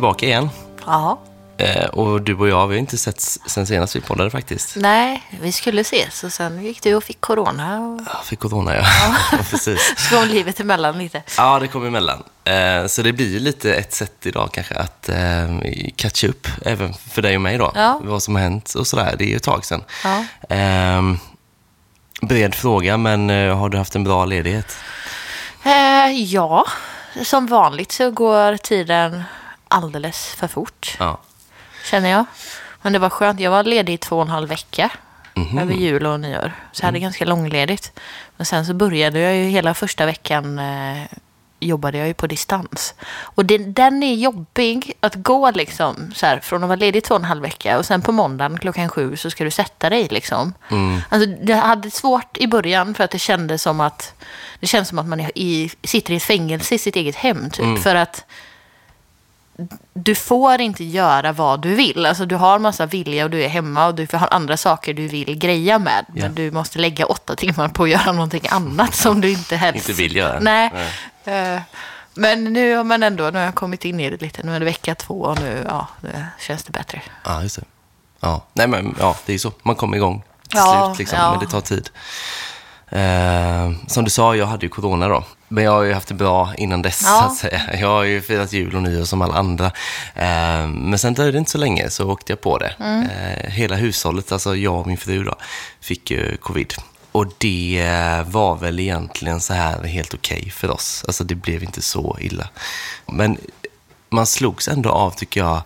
tillbaka igen. Ja. Eh, och du och jag, vi har inte sett sen senast vi poddade faktiskt. Nej, vi skulle ses och sen gick du och fick corona och Jag fick corona, ja. ja. Precis. så kom livet emellan lite. Ja, det kom emellan. Eh, så det blir lite ett sätt idag kanske att eh, catcha upp, även för dig och mig då. Ja. Vad som har hänt och sådär. Det är ju ett tag sedan. Ja. Eh, bred fråga, men har du haft en bra ledighet? Ja, som vanligt så går tiden alldeles för fort, Ja. känner jag. Men det var skönt. Jag var ledig i två och en halv vecka Mhm. över jul och nyår. Så jag hade Mm. ganska långledigt. Men sen så började jag ju hela första veckan eh, jobbade jag ju på distans. Och det, den är jobbig att gå liksom så här, från att vara ledig två och en halv vecka och sen på måndagen klockan sju så ska du sätta dig liksom. Mm. Alltså, det hade svårt i början för att det kändes som att det känns som att man är i, sitter i ett fängelse i sitt eget hem typ. Mm. För att du får inte göra vad du vill. Alltså du har massa vilja och du är hemma och du har andra saker du vill greja med. Ja. Men du måste lägga åtta timmar på att göra någonting annat som du inte helst... Inte vill göra. Nej. Eh, Men nu har man ändå, nu har jag kommit in i det lite. Nu är det vecka två och nu, ja, nu känns det bättre. Ja, just det. Ja, nej men ja, det är så. Man kommer igång till Ja, slut, liksom. ja. men det tar tid. Eh, som du sa, jag hade ju corona då. Men jag har ju haft det bra innan dess, Ja. så att säga. Jag har ju firat jul och nyår som alla andra. Eh, men sen dröjde det inte så länge, så åkte jag på det. Mm. Eh, hela hushållet, alltså jag och min fru då, fick ju covid. Och det var väl egentligen så här helt okej för oss. Alltså det blev inte så illa. Men man slogs ändå av, tycker jag,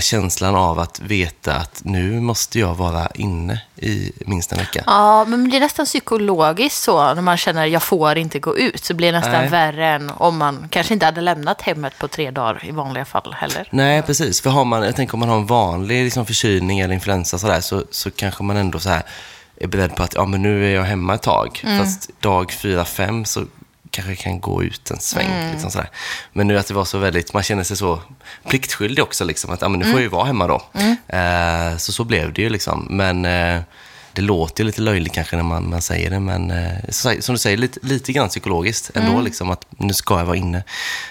känslan av att veta att nu måste jag vara inne i minst en vecka. Ja, men det är nästan psykologiskt så när man känner att jag får inte gå ut. Så blir det nästan Nej. värre än om man kanske inte hade lämnat hemmet på tre dagar i vanliga fall heller. Nej, precis. För har man, jag tänker om man har en vanlig liksom, förkylning eller influensa sådär, så, så kanske man ändå så här är beredd på att ja, men nu är jag hemma ett tag. Fast dag fyra, fem så kanske kan gå ut en sväng. Liksom sådär. Men nu att det var så väldigt, man känner sig så pliktskyldig också. Liksom, att ja, men nu får jag ju vara hemma då. Eh, så så blev det ju liksom. Men eh, det låter ju lite löjligt kanske när man, man säger det. Men eh, så, som du säger, lite, lite grann psykologiskt ändå. Liksom, att nu ska jag vara inne.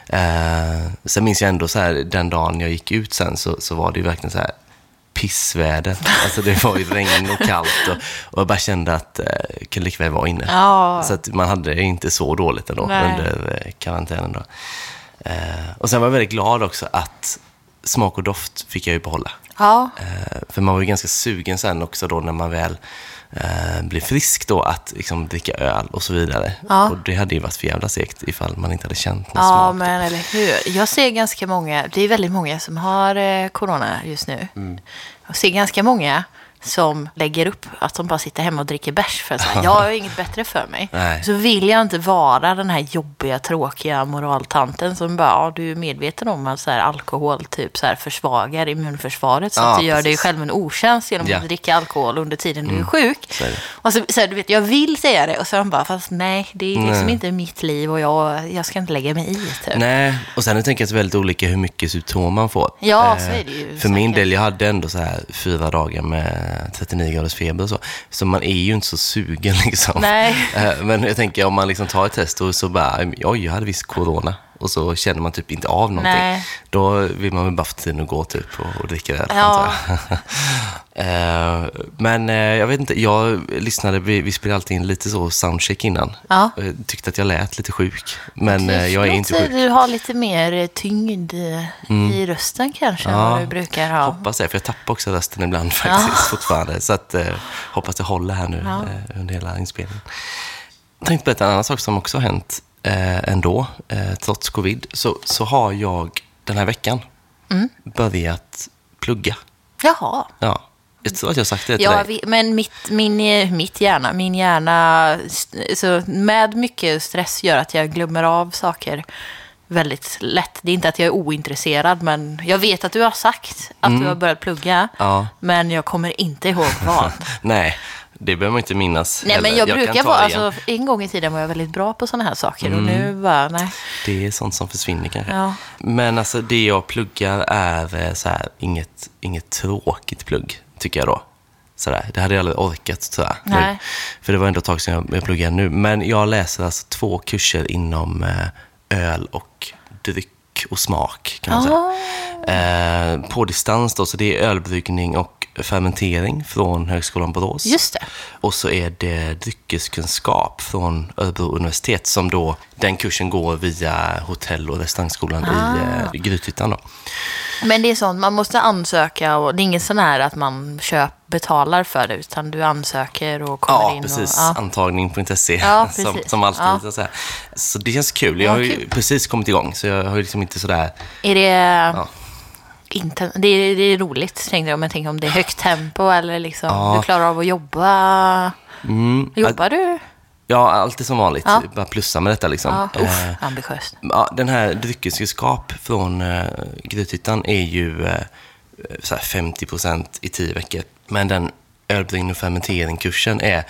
Eh, sen minns jag ändå så här, den dagen jag gick ut sen så, så var det ju verkligen så här pissväder. Alltså det var ju regn och kallt och, och jag bara kände att eh, jag kunde lika väl vara inne. Ja. Så att man hade det inte så dåligt ändå Nej. under eh, karantänen. Då. Eh, och sen var jag väldigt glad också att smak och doft fick jag ju behålla. Ja, Eh, för man var ju ganska sugen sen också då när man väl eh, blev frisk då att liksom, dricka öl och så vidare. Ja. Och det hade ju varit för jävla segt ifall man inte hade känt någon ja smak. men eller hur. Jag ser ganska många, det är väldigt många som har eh, corona just nu. Mm. Jag ser ganska många som lägger upp att de bara sitter hemma och dricker bärs för att jag har inget bättre för mig. Nej. Så vill jag inte vara den här jobbiga, tråkiga moraltanten som bara, ja, du är medveten om att så här, alkohol typ så här, försvagar immunförsvaret så Ja, att du gör dig precis. själv en otjänst genom Ja. att dricka alkohol under tiden du är sjuk. Så är. Och så, så här, du vet, jag vill säga det och de bara, fast nej, det är liksom Nej. inte mitt liv och jag, jag ska inte lägga mig i. Typ. Nej, och sen tänker jag att det är väldigt olika hur mycket symptom man får. Ja, Eh, så är det ju För min säkert. del, jag hade ändå så här fyra dagar med 39 graders feber och så. Så man är ju inte så sugen liksom. Nej. Eh, Men jag tänker om man liksom tar ett test och så bara, oj, jag hade visst corona. Och så känner man typ inte av någonting. Nej. Då vill man väl bara få tiden att gå typ och, och dricka öl. Ja. Eh, Men eh, jag vet inte, jag lyssnade, vi, vi spelade alltid in lite så soundcheck innan. Ja. Jag tyckte att jag lät lite sjuk. Men eh, jag är inte sjuk. Du har lite mer eh, tyngd eh, i rösten kanske än Ja, vad du brukar ha. Hoppas det, för jag tappar också rösten ibland faktiskt fortfarande. Så att, eh, hoppas det håller här nu Ja. eh, under hela inspelningen. Jag tänkte berätta en annan sak som också har hänt eh, ändå, eh, trots covid. Så, så har jag den här veckan Mm. börjat plugga. Jaha. Ja, jag tror att jag har sagt det till Ja, dig. vi, men mitt, min, eh, mitt hjärna, min hjärna, så med mycket stress gör att jag glömmer av saker väldigt lätt. Det är inte att jag är ointresserad, men jag vet att du har sagt att du har börjat plugga, Mm. Ja. men jag kommer inte ihåg vad. Nej, det behöver man inte minnas. Nej, men heller. jag, kan brukar vara. Mm. alltså, en gång i tiden var jag väldigt bra på sådana här saker och nu bara, nej. Det är sånt som försvinner kanske. Ja. Men alltså det jag pluggar är eh, så här, inget, inget tråkigt plugg, tycker jag då. Så där. Det hade jag aldrig orkat tror jag. Nu. Nej. För det var ändå ett tag sedan jag, jag pluggade nu. Men jag läser alltså två kurser inom eh, öl och dryck och smak kan man säga. Eh, på distans då, så det är ölbryggning och fermentering från Högskolan Borås. Just det. Och så är det dryckeskunskap från Örebro universitet som då, den kursen går via hotell och restaurangskolan Ah. i eh, Grythyttan då. Men det är sånt, man måste ansöka och det är inget sån här att man köp, betalar för det, utan du ansöker och kommer Ja, in. precis. Och, ja. Antagning på intresse, Ja, som, precis. som alltid. Ja. Så, så det känns kul. Jag Ja, har ju precis kommit igång, så jag har ju liksom inte sådär... Är det, Ja. Inte, det, är, det är roligt, tänkte jag, men tänk om det är högt tempo eller liksom, Ja. du klarar av att jobba. Mm, Jobbar du? Ja, alltid som vanligt. Ja. Bara plussa med detta liksom. Ja, Eh, uff, ambitiöst. Ja, den här dryckeskunskap från uh, Grythyttan är ju eh, så här 50 i tio veckor. Men den ölbryggning och fermentering-kursen är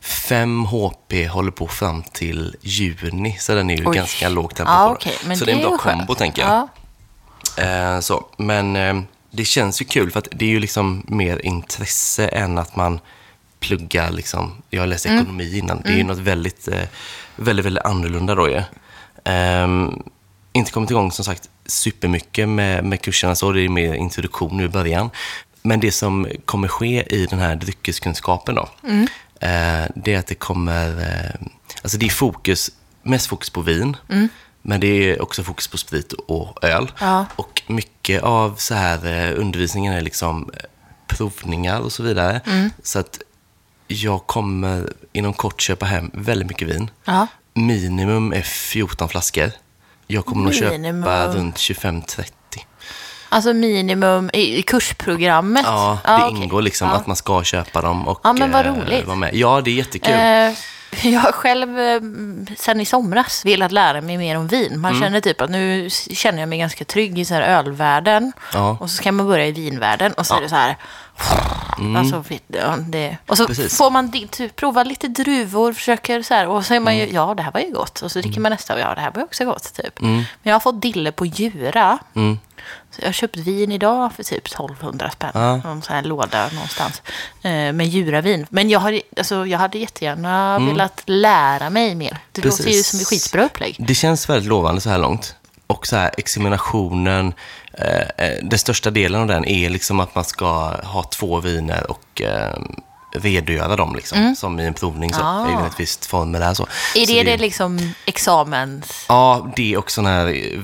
5 HP håller på fram till juni. Så den är ju Oj. ganska lågt tempo Ja, men Så det är en bra kombo tänker jag. Ja. Eh, så. Men eh, det känns ju kul för att det är ju liksom mer intresse än att man pluggar liksom, jag har läst Mm. ekonomi innan, det är ju något väldigt, eh, väldigt, väldigt annorlunda då ju. Ehm, inte kommit igång som sagt supermycket med, med kurserna så, det är mer introduktion nu i början. Men det som kommer ske i den här dryckeskunskapen då, Mm. eh, det är att det kommer, eh, alltså det är fokus, mest fokus på vin, men det är också fokus på sprit och öl. Ja. Och mycket av så här eh, undervisningen är liksom eh, provningar och så vidare. Mm. Så att jag kommer inom kort köpa hem väldigt mycket vin. Ja. Minimum är 14 flaskor. Jag kommer nog köpa runt 25-30. Alltså minimum i, kursprogrammet? Ja, det okej. ingår liksom Ja. att man ska köpa dem och Ja, men vad eh, roligt. vara med. Ja, det är jättekul. Eh, jag har själv eh, sen i somras velat lära mig mer om vin. Mm. Man känner typ att nu känner jag mig ganska trygg i så här ölvärlden. Ja. Och så ska man börja i vinvärlden och så är det så här... Alltså, ja, det, och så Mm. Precis. får man typ, prova lite druvor, försöker så här, och så är man ju, Mm. ja det här var ju gott. Och så dricker man nästa och ja det här var ju också gott. Typ. Men jag har fått dille på Djura. Mm. Jag har köpt vin idag för typ 1200 spänn. Ja. Någon sån här låda någonstans. Eh, med Djuravin. Men jag, har, alltså, jag hade jättegärna velat lära mig mer. Det låter ju Mm. Precis. som ett skitbra upplägg. Det känns väldigt lovande så här långt. Och så här examinationen, eh, eh, den största delen av den är liksom att man ska ha två viner och eh, redogöra dem liksom, som i en provning. Så, Ah. i ett visst formulär. Så. Är så det, det liksom examens... Ja, det också sådana här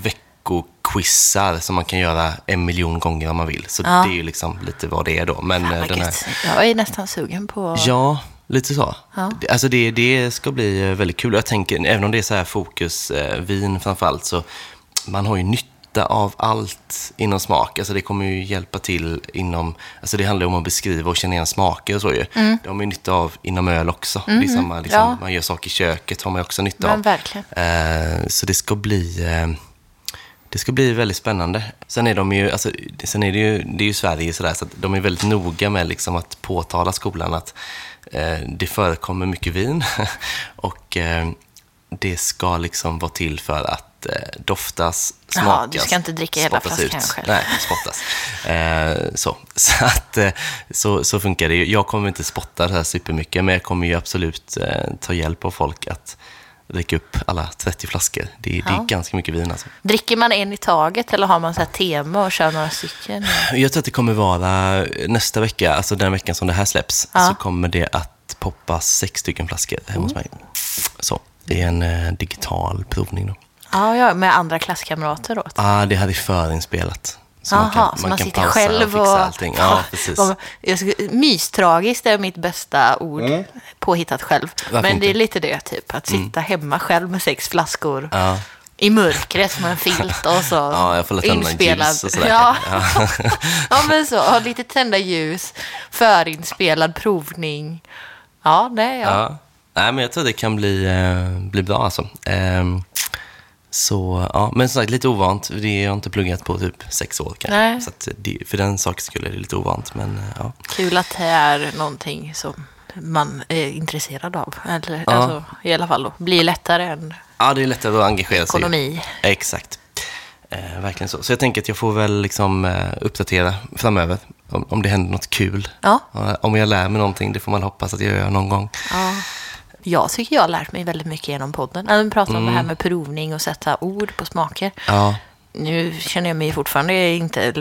veckoquizar som man kan göra en miljon gånger om man vill. Så Ja. det är ju liksom lite vad det är då. Men Fan, eh, den här. Jag är nästan sugen på... Ja, lite så. Ja. Det- Alltså det, det ska bli eh, väldigt kul. Jag tänker, även om det är så här fokus, eh, framförallt, så man har ju nytta av allt inom smak. Alltså det kommer ju hjälpa till inom, alltså det handlar ju om att beskriva och känna igen smaker och så ju. Det har man ju nytta av inom öl också. Det är samma, liksom, Mm. Ja. man gör saker i köket har man ju också nytta Men av. verkligen. Eh, så det ska bli... Eh, det ska bli väldigt spännande. Sen är de ju, alltså, sen är det ju, det är ju Sverige sådär, så att de är väldigt noga med liksom att påtala skolan att eh, det förekommer mycket vin och eh, det ska liksom vara till för att eh, doftas, Jaha, smakas, du ska inte dricka hela flaskan själv. Nej, spottas. Eh, så. Så, att, eh, så, så funkar det ju. Jag kommer inte spotta det här supermycket, men jag kommer ju absolut eh, ta hjälp av folk att dricka upp alla 30 flaskor. Det, är- det är Ja. ganska mycket vin alltså. Dricker man en i taget eller har man så här tema och kör några stycken? Jag tror att det kommer vara nästa vecka, alltså den veckan som det här släpps, Ja. så kommer det att poppa sex stycken flaskor hemma hos mig. Så, det är en eh, digital provning då. Ja, ja, med andra klasskamrater då? Ah, det är förinspelat. Så Jaha, så man kan sitter pausa själv fixa och... allting. Ja, precis. Och- jag ska- Mystragiskt är mitt bästa ord, påhittat själv. Varför Men det är inte? lite det, typ. Att sitta hemma själv med sex flaskor. Ja. I mörkret med en filt och så Ja, jag får leta några ljus och sådär. Ja. ja, men så. Ha lite tända ljus, förinspelad provning. Ja, nej, ja. Ja. Nej, men jag tror det kan bli, eh, bli bra alltså. Ehm, så, ja. Men som sagt, lite ovant. Det har jag inte pluggat på typ sex år kanske. Nej. Så det, för den saken skulle det lite ovant. Men eh, ja. Kul att det är någonting som man är intresserad av. Eller, Ja. alltså, I alla fall då. Blir lättare än ja, det är lättare att engagera sig. ekonomi. Exakt. Eh, verkligen så. Så jag tänker att jag får väl liksom eh, uppdatera framöver om, om det händer något kul. Ja. Ja, Om jag lär mig någonting, det får man hoppas att jag gör någon gång. Ja. Jag tycker jag har lärt mig väldigt mycket genom podden. När vi pratar om det Mm. här med provning och sätta ord på smaker. Ja, nu känner jag mig fortfarande inte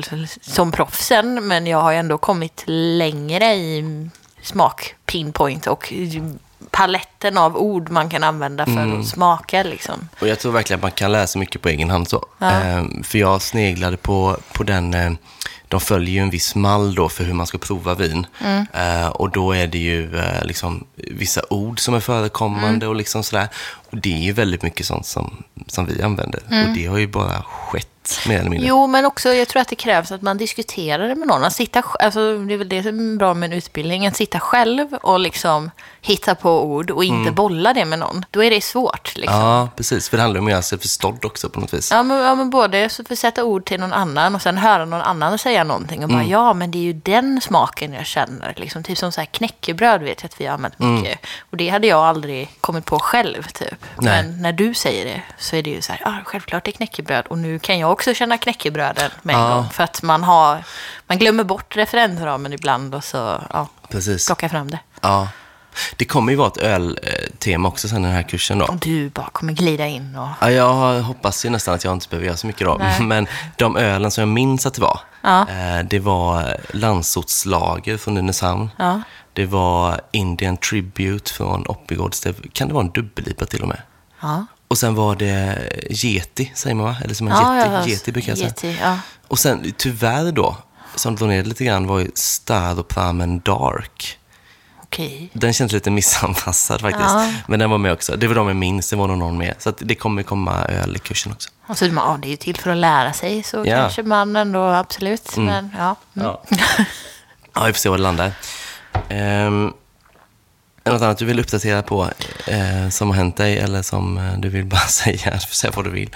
som proffsen, men jag har ändå kommit längre i smak pinpoint och paletten av ord man kan använda för Mm. att smaka. Liksom. Och jag tror verkligen att man kan läsa mycket på egen hand. Så. Ja. Ehm, för jag sneglade på, på den, eh, de följer ju en viss mall då för hur man ska prova vin. Mm. Eh, och då är det ju eh, liksom vissa ord som är förekommande och liksom sådär. Det är ju väldigt mycket sånt som, som vi använder. Och det har ju bara skett mer eller mindre. Mm. Jo, men också jag tror att det krävs att man diskuterar det med någon. Att sitta, alltså, det är väl det som är bra med en utbildning. Att sitta själv och liksom hitta på ord och inte bolla det med någon. Då är det svårt. Liksom. Ja, precis. För det handlar om att göra sig förstådd också på något vis. Ja men, ja, men både för att sätta ord till någon annan och sen höra någon annan säga någonting och bara ja, men det är ju den smaken jag känner. Liksom, typ som så här knäckebröd vet jag att vi har använt mycket. Och det hade jag aldrig kommit på själv typ. Nej. Men när du säger det så är det ju så här, ja självklart det är knäckebröd. Och nu kan jag också känna knäckebröden med en Ja. gång. För att man har, man glömmer bort referensramen ibland och så, ja, Precis. plockar fram det. Ja. Det kommer ju vara ett öltema också sen i den här kursen då. Du bara kommer glida in och... Ja, jag hoppas ju nästan att jag inte behöver göra så mycket då. Nej. Men de ölen som jag minns att det var, Ja. eh, det var Landsortslager från Nynäshamn. Ja. Det var Indian Tribute från Oppigårds. Kan det vara en dubbel-IPA till och med? Ja, Och sen var det Yeti, säger man va? Eller som en ja, Yeti, ja, Yeti brukar jag säga. Yeti, ja. Och sen tyvärr då, som drog ner lite grann, var ju Staropramen Dark. Okej. Den känns lite missanpassad faktiskt. Ja. Men den var med också. Det var de jag minns, det var nog någon mer. Så det kommer komma öl i kursen också. Och så, ja, det är ju till för att lära sig, så Ja. kanske man ändå absolut. Men ja. Mm. Ja. ja, vi får se var det landar. Um, är det något annat du vill uppdatera på eh, som har hänt dig eller som eh, du vill bara säga? Säga vad du vill.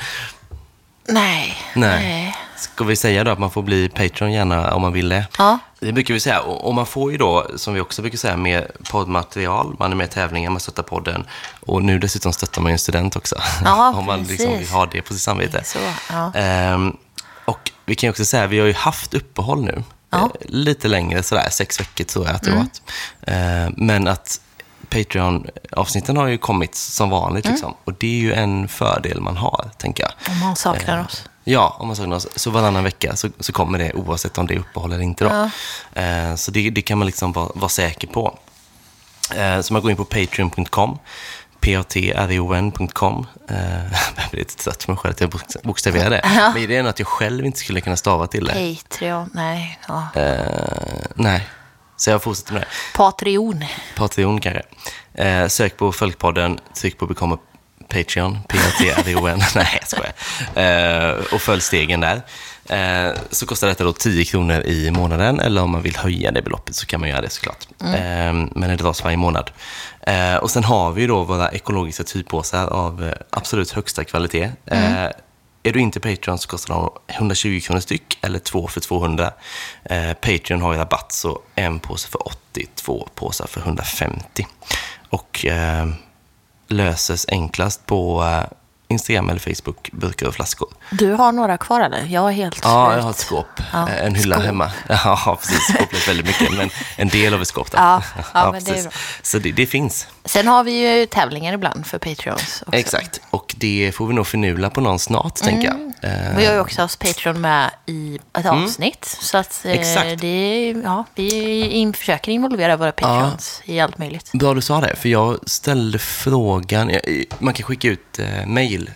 Nej. Nej. Ska vi säga då att man får bli Patreon gärna om man vill det? Ja. Det brukar vi säga. Och och man får ju då, som vi också brukar säga, mer poddmaterial. Man är med i tävlingar, man stöttar podden. Och nu dessutom stöttar man ju en student också. Ja, om man liksom vill ha det på sitt samvete. Så, ja. Ehm, och vi kan ju också säga, vi har ju haft uppehåll nu. Ja. Mm. Eh, lite längre, sådär, sex veckor tror jag att det var. Eh, men att Patreon-avsnitten har ju kommit som vanligt. Mm. Liksom. Och det är ju en fördel man har, tänker jag. Om man saknar Eh, oss. Ja, om man saknar oss. Så varannan vecka så, så kommer det oavsett om det är uppehåll eller inte. Då. Ja. Så det, det kan man liksom vara, vara säker på. Så man går in på patreon.com, patreon.com. Eh, jag blir lite trött på mig själv att jag bok- bokstaverar det. Ja. Men det är att jag själv inte skulle kunna stava till det. Patreon, nej. Ja. Eh, nej, så jag fortsätter med det. Patreon. Patreon kanske. Eh, sök på Folkpodden, tryck på Become Patreon, P-A-T-R-E-O-N. Nej, jag skojar. Eh, och följ stegen där. Eh, så kostar detta då 10 kronor i månaden, eller om man vill höja det beloppet så kan man göra det såklart. Eh, men det dras varje månad. Eh, och sen har vi då våra ekologiska typpåsar av eh, absolut högsta kvalitet. Eh, är du inte Patreon så kostar de 120 kronor styck eller två för 200. Eh, Patreon har ju rabatt så en påse för 80, två påsar för 150. Och eh, löses enklast på eh, Instagram eller Facebook, burkar och flaskor. Du har några kvar eller? Jag är helt Ja, slut. jag har ett skåp. Ja, en hylla skåp. hemma. Ja, precis. Skåpet väldigt mycket, men en del av ett skåp. Där. Ja, ja, men det är bra. Så det, det finns. Sen har vi ju tävlingar ibland för Patreons också. Exakt. Och det får vi nog förnula på någon snart, tänker jag. Eh, Vi har ju också haft Patreon med i ett avsnitt. Så att eh, Mm. Exakt. det, ja, vi in, försöker involvera våra Patreons i allt möjligt. Bra du sa det, för jag ställde frågan. Man kan skicka ut eh,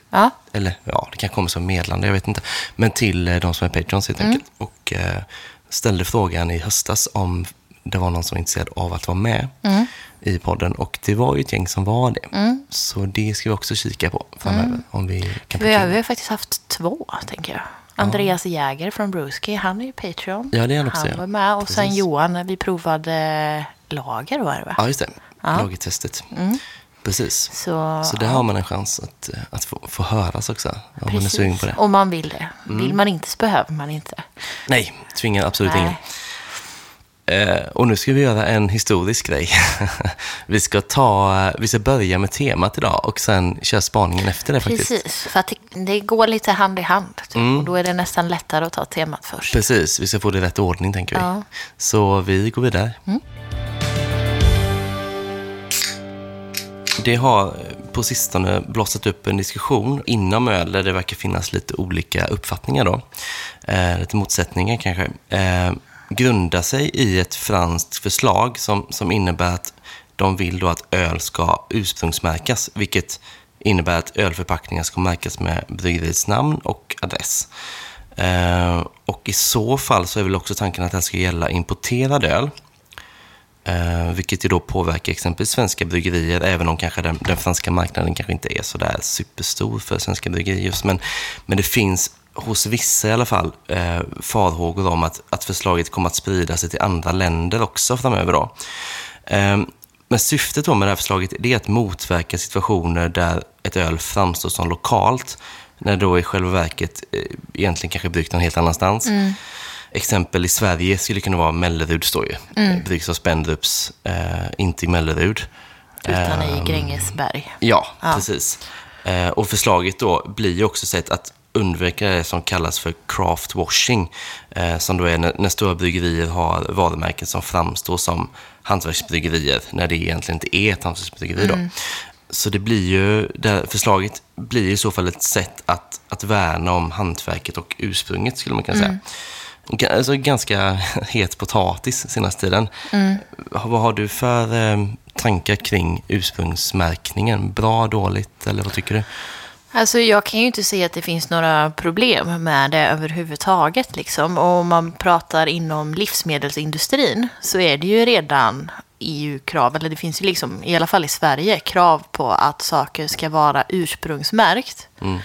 Ja. Eller ja, det kan komma som meddelande, jag vet inte. Men till eh, de som är patrons helt Mm. enkelt. Och eh, ställde frågan i höstas om det var någon som var intresserad av att vara med Mm. i podden. Och det var ju ett gäng som var det. Så det ska vi också kika på framöver. Om vi kan Vi har, vi har faktiskt haft två, tänker jag. Andreas Jäger från Bruski, han är ju Patreon. Ja, det är han också, Han ja. var med. Och sen Precis. Johan, när vi provade lager var det va? Ja, just det. Ja. Mm. Precis. Så, Så där har man en chans att, eh, att få, få höras också. Om man är sugen på det. Om man vill det. Mm. Vill man inte så behöver man inte. Nej, tvingar absolut Nej. ingen. Eh, och nu ska vi göra en historisk grej. vi, ska ta, vi ska börja med temat idag och sen köra spaningen efter det faktiskt. Precis, för att det, det går lite hand i hand. Typ. Mm. Och då är det nästan lättare att ta temat först. Precis, vi ska få det i rätt ordning tänker vi. Ja. Så vi går vidare. Mm. Det har eh, på sistone blossat upp en diskussion inom öl där det verkar finnas lite olika uppfattningar då. Eh, lite motsättningar kanske. Eh, grundar sig i ett franskt förslag som, som innebär att de vill då att öl ska ursprungsmärkas, vilket innebär att ölförpackningar ska märkas med bryggeriets namn och adress. Eh, och i så fall så är väl också tanken att det här ska gälla importerad öl. Eh, vilket ju då påverkar exempelvis svenska bryggerier, även om kanske den, den franska marknaden kanske inte är så där superstor för svenska bryggerier just. Men, men det finns hos vissa i alla fall eh, farhågor om att, att förslaget kommer att sprida sig till andra länder också framöver. Då. Eh, men syftet då med det här förslaget är att motverka situationer där ett öl framstår som lokalt, när då i själva verket eh, egentligen kanske bryggt någon helt annanstans. Mm. Exempel i Sverige skulle kunna vara Mellerud står ju. Mm. Bryggs av Spendrups, eh, inte i Mellerud. Utan i ehm, Grängesberg. Ja, ja. precis. Eh, och förslaget då blir ju också sätt att undvika det som kallas för craft washing. Eh, som då är när, när stora bryggerier har varumärken som framstår som hantverksbryggerier, när det egentligen inte är ett hantverksbryggeri. Mm. Så det blir ju, det förslaget blir i så fall ett sätt att, att värna om hantverket och ursprunget, skulle man kunna säga. Mm. Alltså ganska het potatis senaste tiden. Mm. Vad har du för eh, tankar kring ursprungsmärkningen? Bra, dåligt eller vad tycker du? Alltså jag kan ju inte se att det finns några problem med det överhuvudtaget. Liksom. Och om man pratar inom livsmedelsindustrin så är det ju redan EU-krav, eller det finns ju liksom, i alla fall i Sverige, krav på att saker ska vara ursprungsmärkt mm.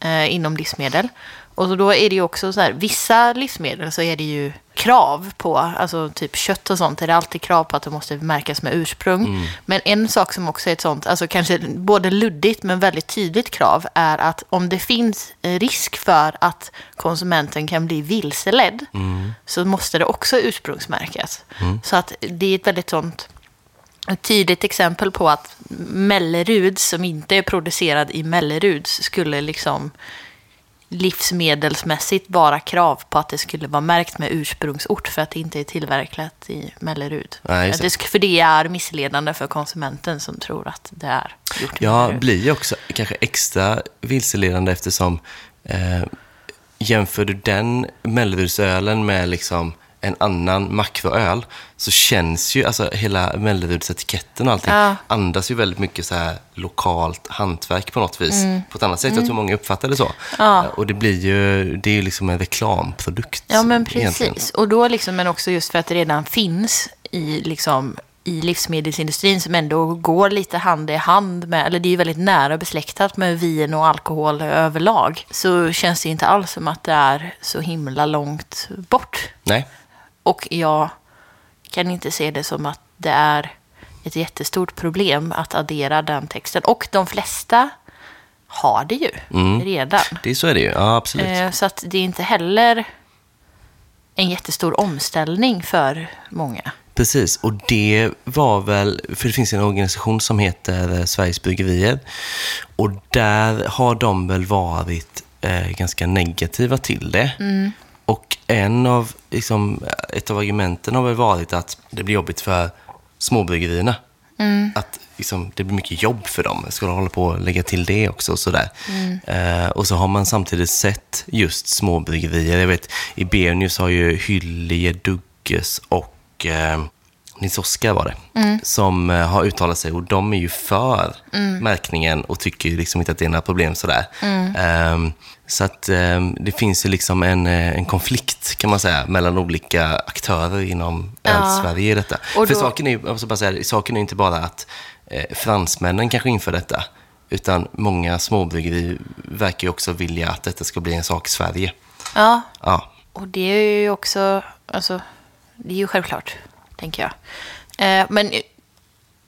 eh, inom livsmedel. Och då är det ju också så här, vissa livsmedel så är det ju krav på, alltså typ kött och sånt, är det alltid krav på att det måste märkas med ursprung. Mm. Men en sak som också är ett sånt, alltså kanske både luddigt men väldigt tydligt krav, är att om det finns risk för att konsumenten kan bli vilseledd, mm. så måste det också ursprungsmärkas. Mm. Så att det är ett väldigt sånt ett tydligt exempel på att Mellerud, som inte är producerad i Mellerud, skulle liksom livsmedelsmässigt bara krav på att det skulle vara märkt med ursprungsort för att det inte är tillverkat i Mellerud. Nej, det, för det är missledande för konsumenten som tror att det är gjort i Ja, Mellerud. blir också kanske extra vilseledande eftersom eh, jämför du den Mellerudsölen med liksom en annan makroöl så känns ju, alltså hela Mellerudsetiketten och allting ja. andas ju väldigt mycket så här lokalt hantverk på något vis. Mm. På ett annat sätt, mm. jag tror många uppfattar det så. Ja. Och det blir ju, det är ju liksom en reklamprodukt. Ja men precis. Egentligen. Och då liksom, men också just för att det redan finns i liksom i livsmedelsindustrin som ändå går lite hand i hand med, eller det är ju väldigt nära besläktat med vin och alkohol överlag, så känns det inte alls som att det är så himla långt bort. Nej. Och jag kan inte se det som att det är ett jättestort problem att addera den texten. Och de flesta har det ju mm. redan. Det så är det ju, ja absolut. Eh, så att det är inte heller en jättestor omställning för många. Precis, och det var väl, för det finns en organisation som heter eh, Sveriges Bryggerier. Och där har de väl varit eh, ganska negativa till det. Mm. Och en av, liksom, ett av argumenten har väl varit att det blir jobbigt för småbryggerierna. Mm. Att liksom, det blir mycket jobb för dem. Ska de hålla på och lägga till det också? Och, sådär. Mm. Eh, och så har man samtidigt sett just småbryggerier. Jag vet, i Bernius har ju Hyllie, Dugges och eh, Nils Oskar var det, mm. som eh, har uttalat sig och de är ju för mm. märkningen och tycker liksom inte att det är några problem sådär. Mm. Um, så att um, det finns ju liksom en, eh, en konflikt kan man säga mellan olika aktörer inom ja. Sverige i detta. Och För saken är, jag bara säga, saken är inte bara att eh, fransmännen kanske inför detta, utan många småbryggerier verkar ju också vilja att detta ska bli en sak i Sverige. Ja, ja. och det är ju också, alltså, det är ju självklart tänker jag. Eh, men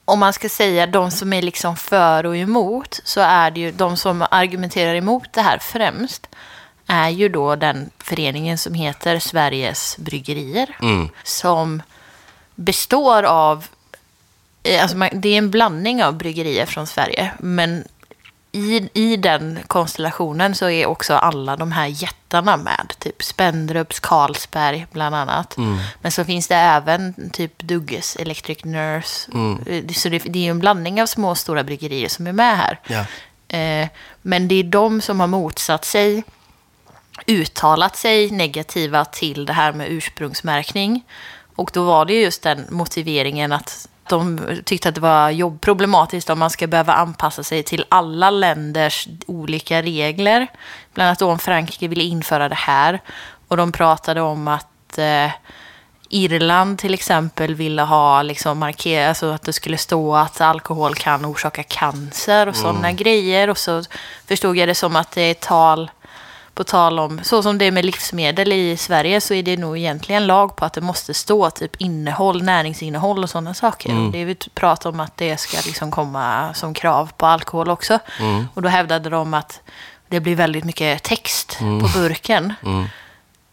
om man ska säga de som är liksom för och emot så är det ju de som argumenterar emot det här främst är ju då den föreningen som heter Sveriges Bryggerier. Mm. Som består av, eh, alltså det är en blandning av bryggerier från Sverige, men i, i den konstellationen så är också alla de här jättarna med. Typ Spendrups, Carlsberg bland annat. Men så finns det även typ Dugges, Electric Nurse. Eh, Så det, det är en blandning av små och stora bryggerier som är med här. Ja. Eh, men det är de som har motsatt sig, uttalat sig negativa till det här med ursprungsmärkning. Och då var det ju just den motiveringen att de tyckte att det var jobb, problematiskt om man ska behöva anpassa sig till alla länders olika regler. Bland annat om Frankrike ville införa det här. Och de pratade om att eh, Irland till exempel ville ha liksom markera, alltså att det skulle stå att alkohol kan orsaka cancer och sådana grejer. Och så förstod jag det som att det är tal, på tal om, så som det är med livsmedel i Sverige så är det nog egentligen lag på att det måste stå typ innehåll, näringsinnehåll och sådana saker. Och det vi pratar om att det ska liksom komma som krav på alkohol också. Och då hävdade de att det blir väldigt mycket text på burken. Eh,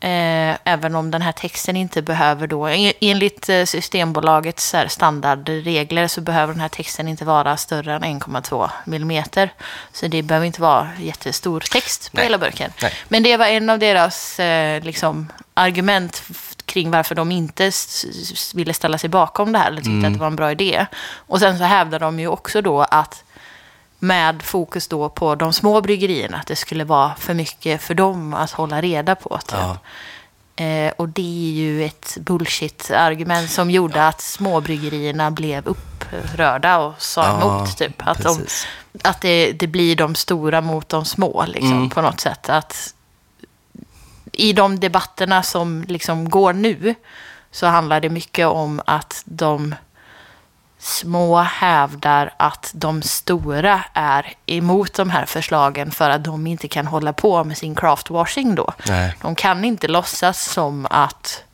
även om den här texten inte behöver då, en- enligt eh, Systembolagets standardregler så behöver den här texten inte vara större än 1,2 millimeter. Så det behöver inte vara jättestor text på Nej. hela burken. Nej. Men det var en av deras eh, liksom, argument kring varför de inte ville ställa sig bakom det här, eller tyckte Mm. att det var en bra idé. Och sen så hävdar de ju också då att med fokus då på de små bryggerierna, att det skulle vara för mycket för dem att hålla reda på. Typ. Ja. Eh, och det är ju ett bullshit-argument som gjorde att småbryggerierna blev upprörda och sa Ja, emot. Typ. Att, de, att det, det blir de stora mot de små liksom, Mm. på något sätt. Att I de debatterna som liksom går nu så handlar det mycket om att de små hävdar att de stora är emot de här förslagen för att de inte kan hålla på med sin craftwashing då. Nej. De kan inte låtsas som att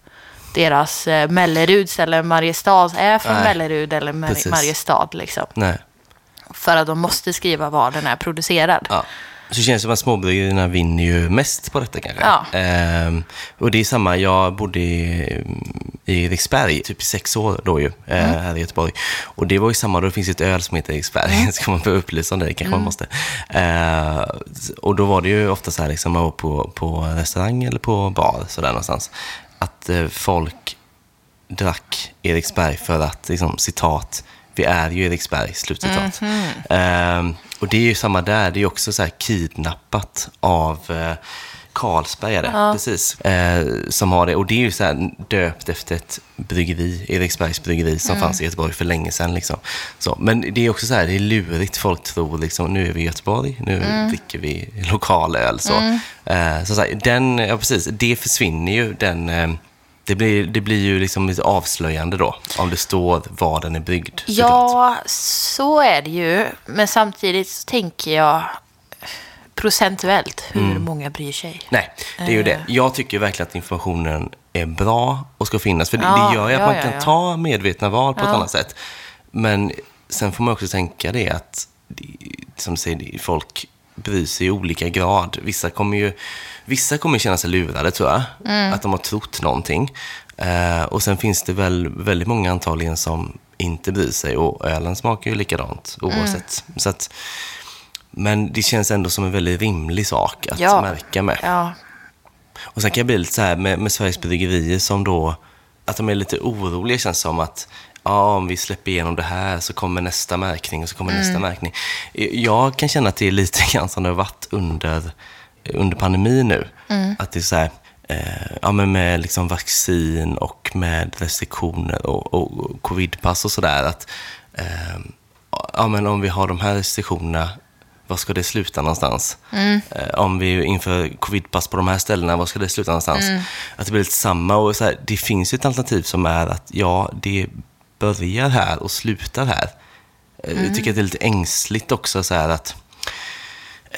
deras eh, Melleruds eller Mariestad är från Nej, Mellerud eller Mar- precis. Mariestad. Liksom. Nej. För att de måste skriva var den är producerad. Ja. Så känns det som att småbryggerierna vinner ju mest på detta kanske. Ja. Ehm, och det är samma, jag bodde i, i Eriksberg typ i sex år då ju, eh, Mm. här i Göteborg. Och det var ju samma, då finns ett öl som heter Eriksberg, Mm. ska man få upplysa om det, kanske man måste. Eh, och då var det ju ofta så här, liksom, man var på, på restaurang eller på bar, sådär någonstans, att eh, folk drack Eriksberg för att, liksom, citat, vi är ju Eriksberg, slutcitat. Ehm, och det är ju samma där, det är också så här kidnappat av eh, Carlsberg är det, precis. Eh, som har det, och det är ju så här döpt efter ett bryggeri, Eriksbergs bryggeri, som fanns i Göteborg för länge sedan. Liksom. Så, men det är också så här, det är lurigt, folk tror liksom, nu är vi i Göteborg, nu dricker vi lokalöl. Så, eh, så, så här, den, ja precis, det försvinner ju, den... Eh, det blir, det blir ju liksom lite avslöjande då, om det står var den är såklart. Ja, så är det ju. Men samtidigt så tänker jag procentuellt hur Mm. många bryr sig. Nej, det är ju Eh. det. Jag tycker verkligen att informationen är bra och ska finnas. För det, Ja, det gör ju att ja, man kan ja. ta medvetna val på ett annat sätt. Men sen får man också tänka det att, som du säger, folk bryr sig i olika grad. Vissa kommer ju vissa kommer känna sig lurade, tror jag. Mm. Att de har trott någonting. Eh, och sen finns det väl väldigt många antagligen som inte bryr sig. Och ölen smakar ju likadant oavsett. Mm. Så att, men det känns ändå som en väldigt rimlig sak att Ja. märka med. Ja, Och sen kan jag bli lite så här med, med Sveriges bryggerier som då, att de är lite oroliga känns som att ja, om vi släpper igenom det här så kommer nästa märkning och så kommer nästa märkning. Jag kan känna att det är lite grann som det har varit under, under pandemin nu. Att det är så här, eh, ja men med liksom vaccin och med restriktioner och, och, och covidpass och sådär. Att eh, ja men om vi har de här restriktionerna var ska det sluta någonstans? Eh, om vi inför covidpass på de här ställena, var ska det sluta någonstans? Att det blir lite samma. Och så här, det finns ju ett alternativ som är att ja, det börjar här och slutar här. Eh, Jag tycker att det är lite ängsligt också så här att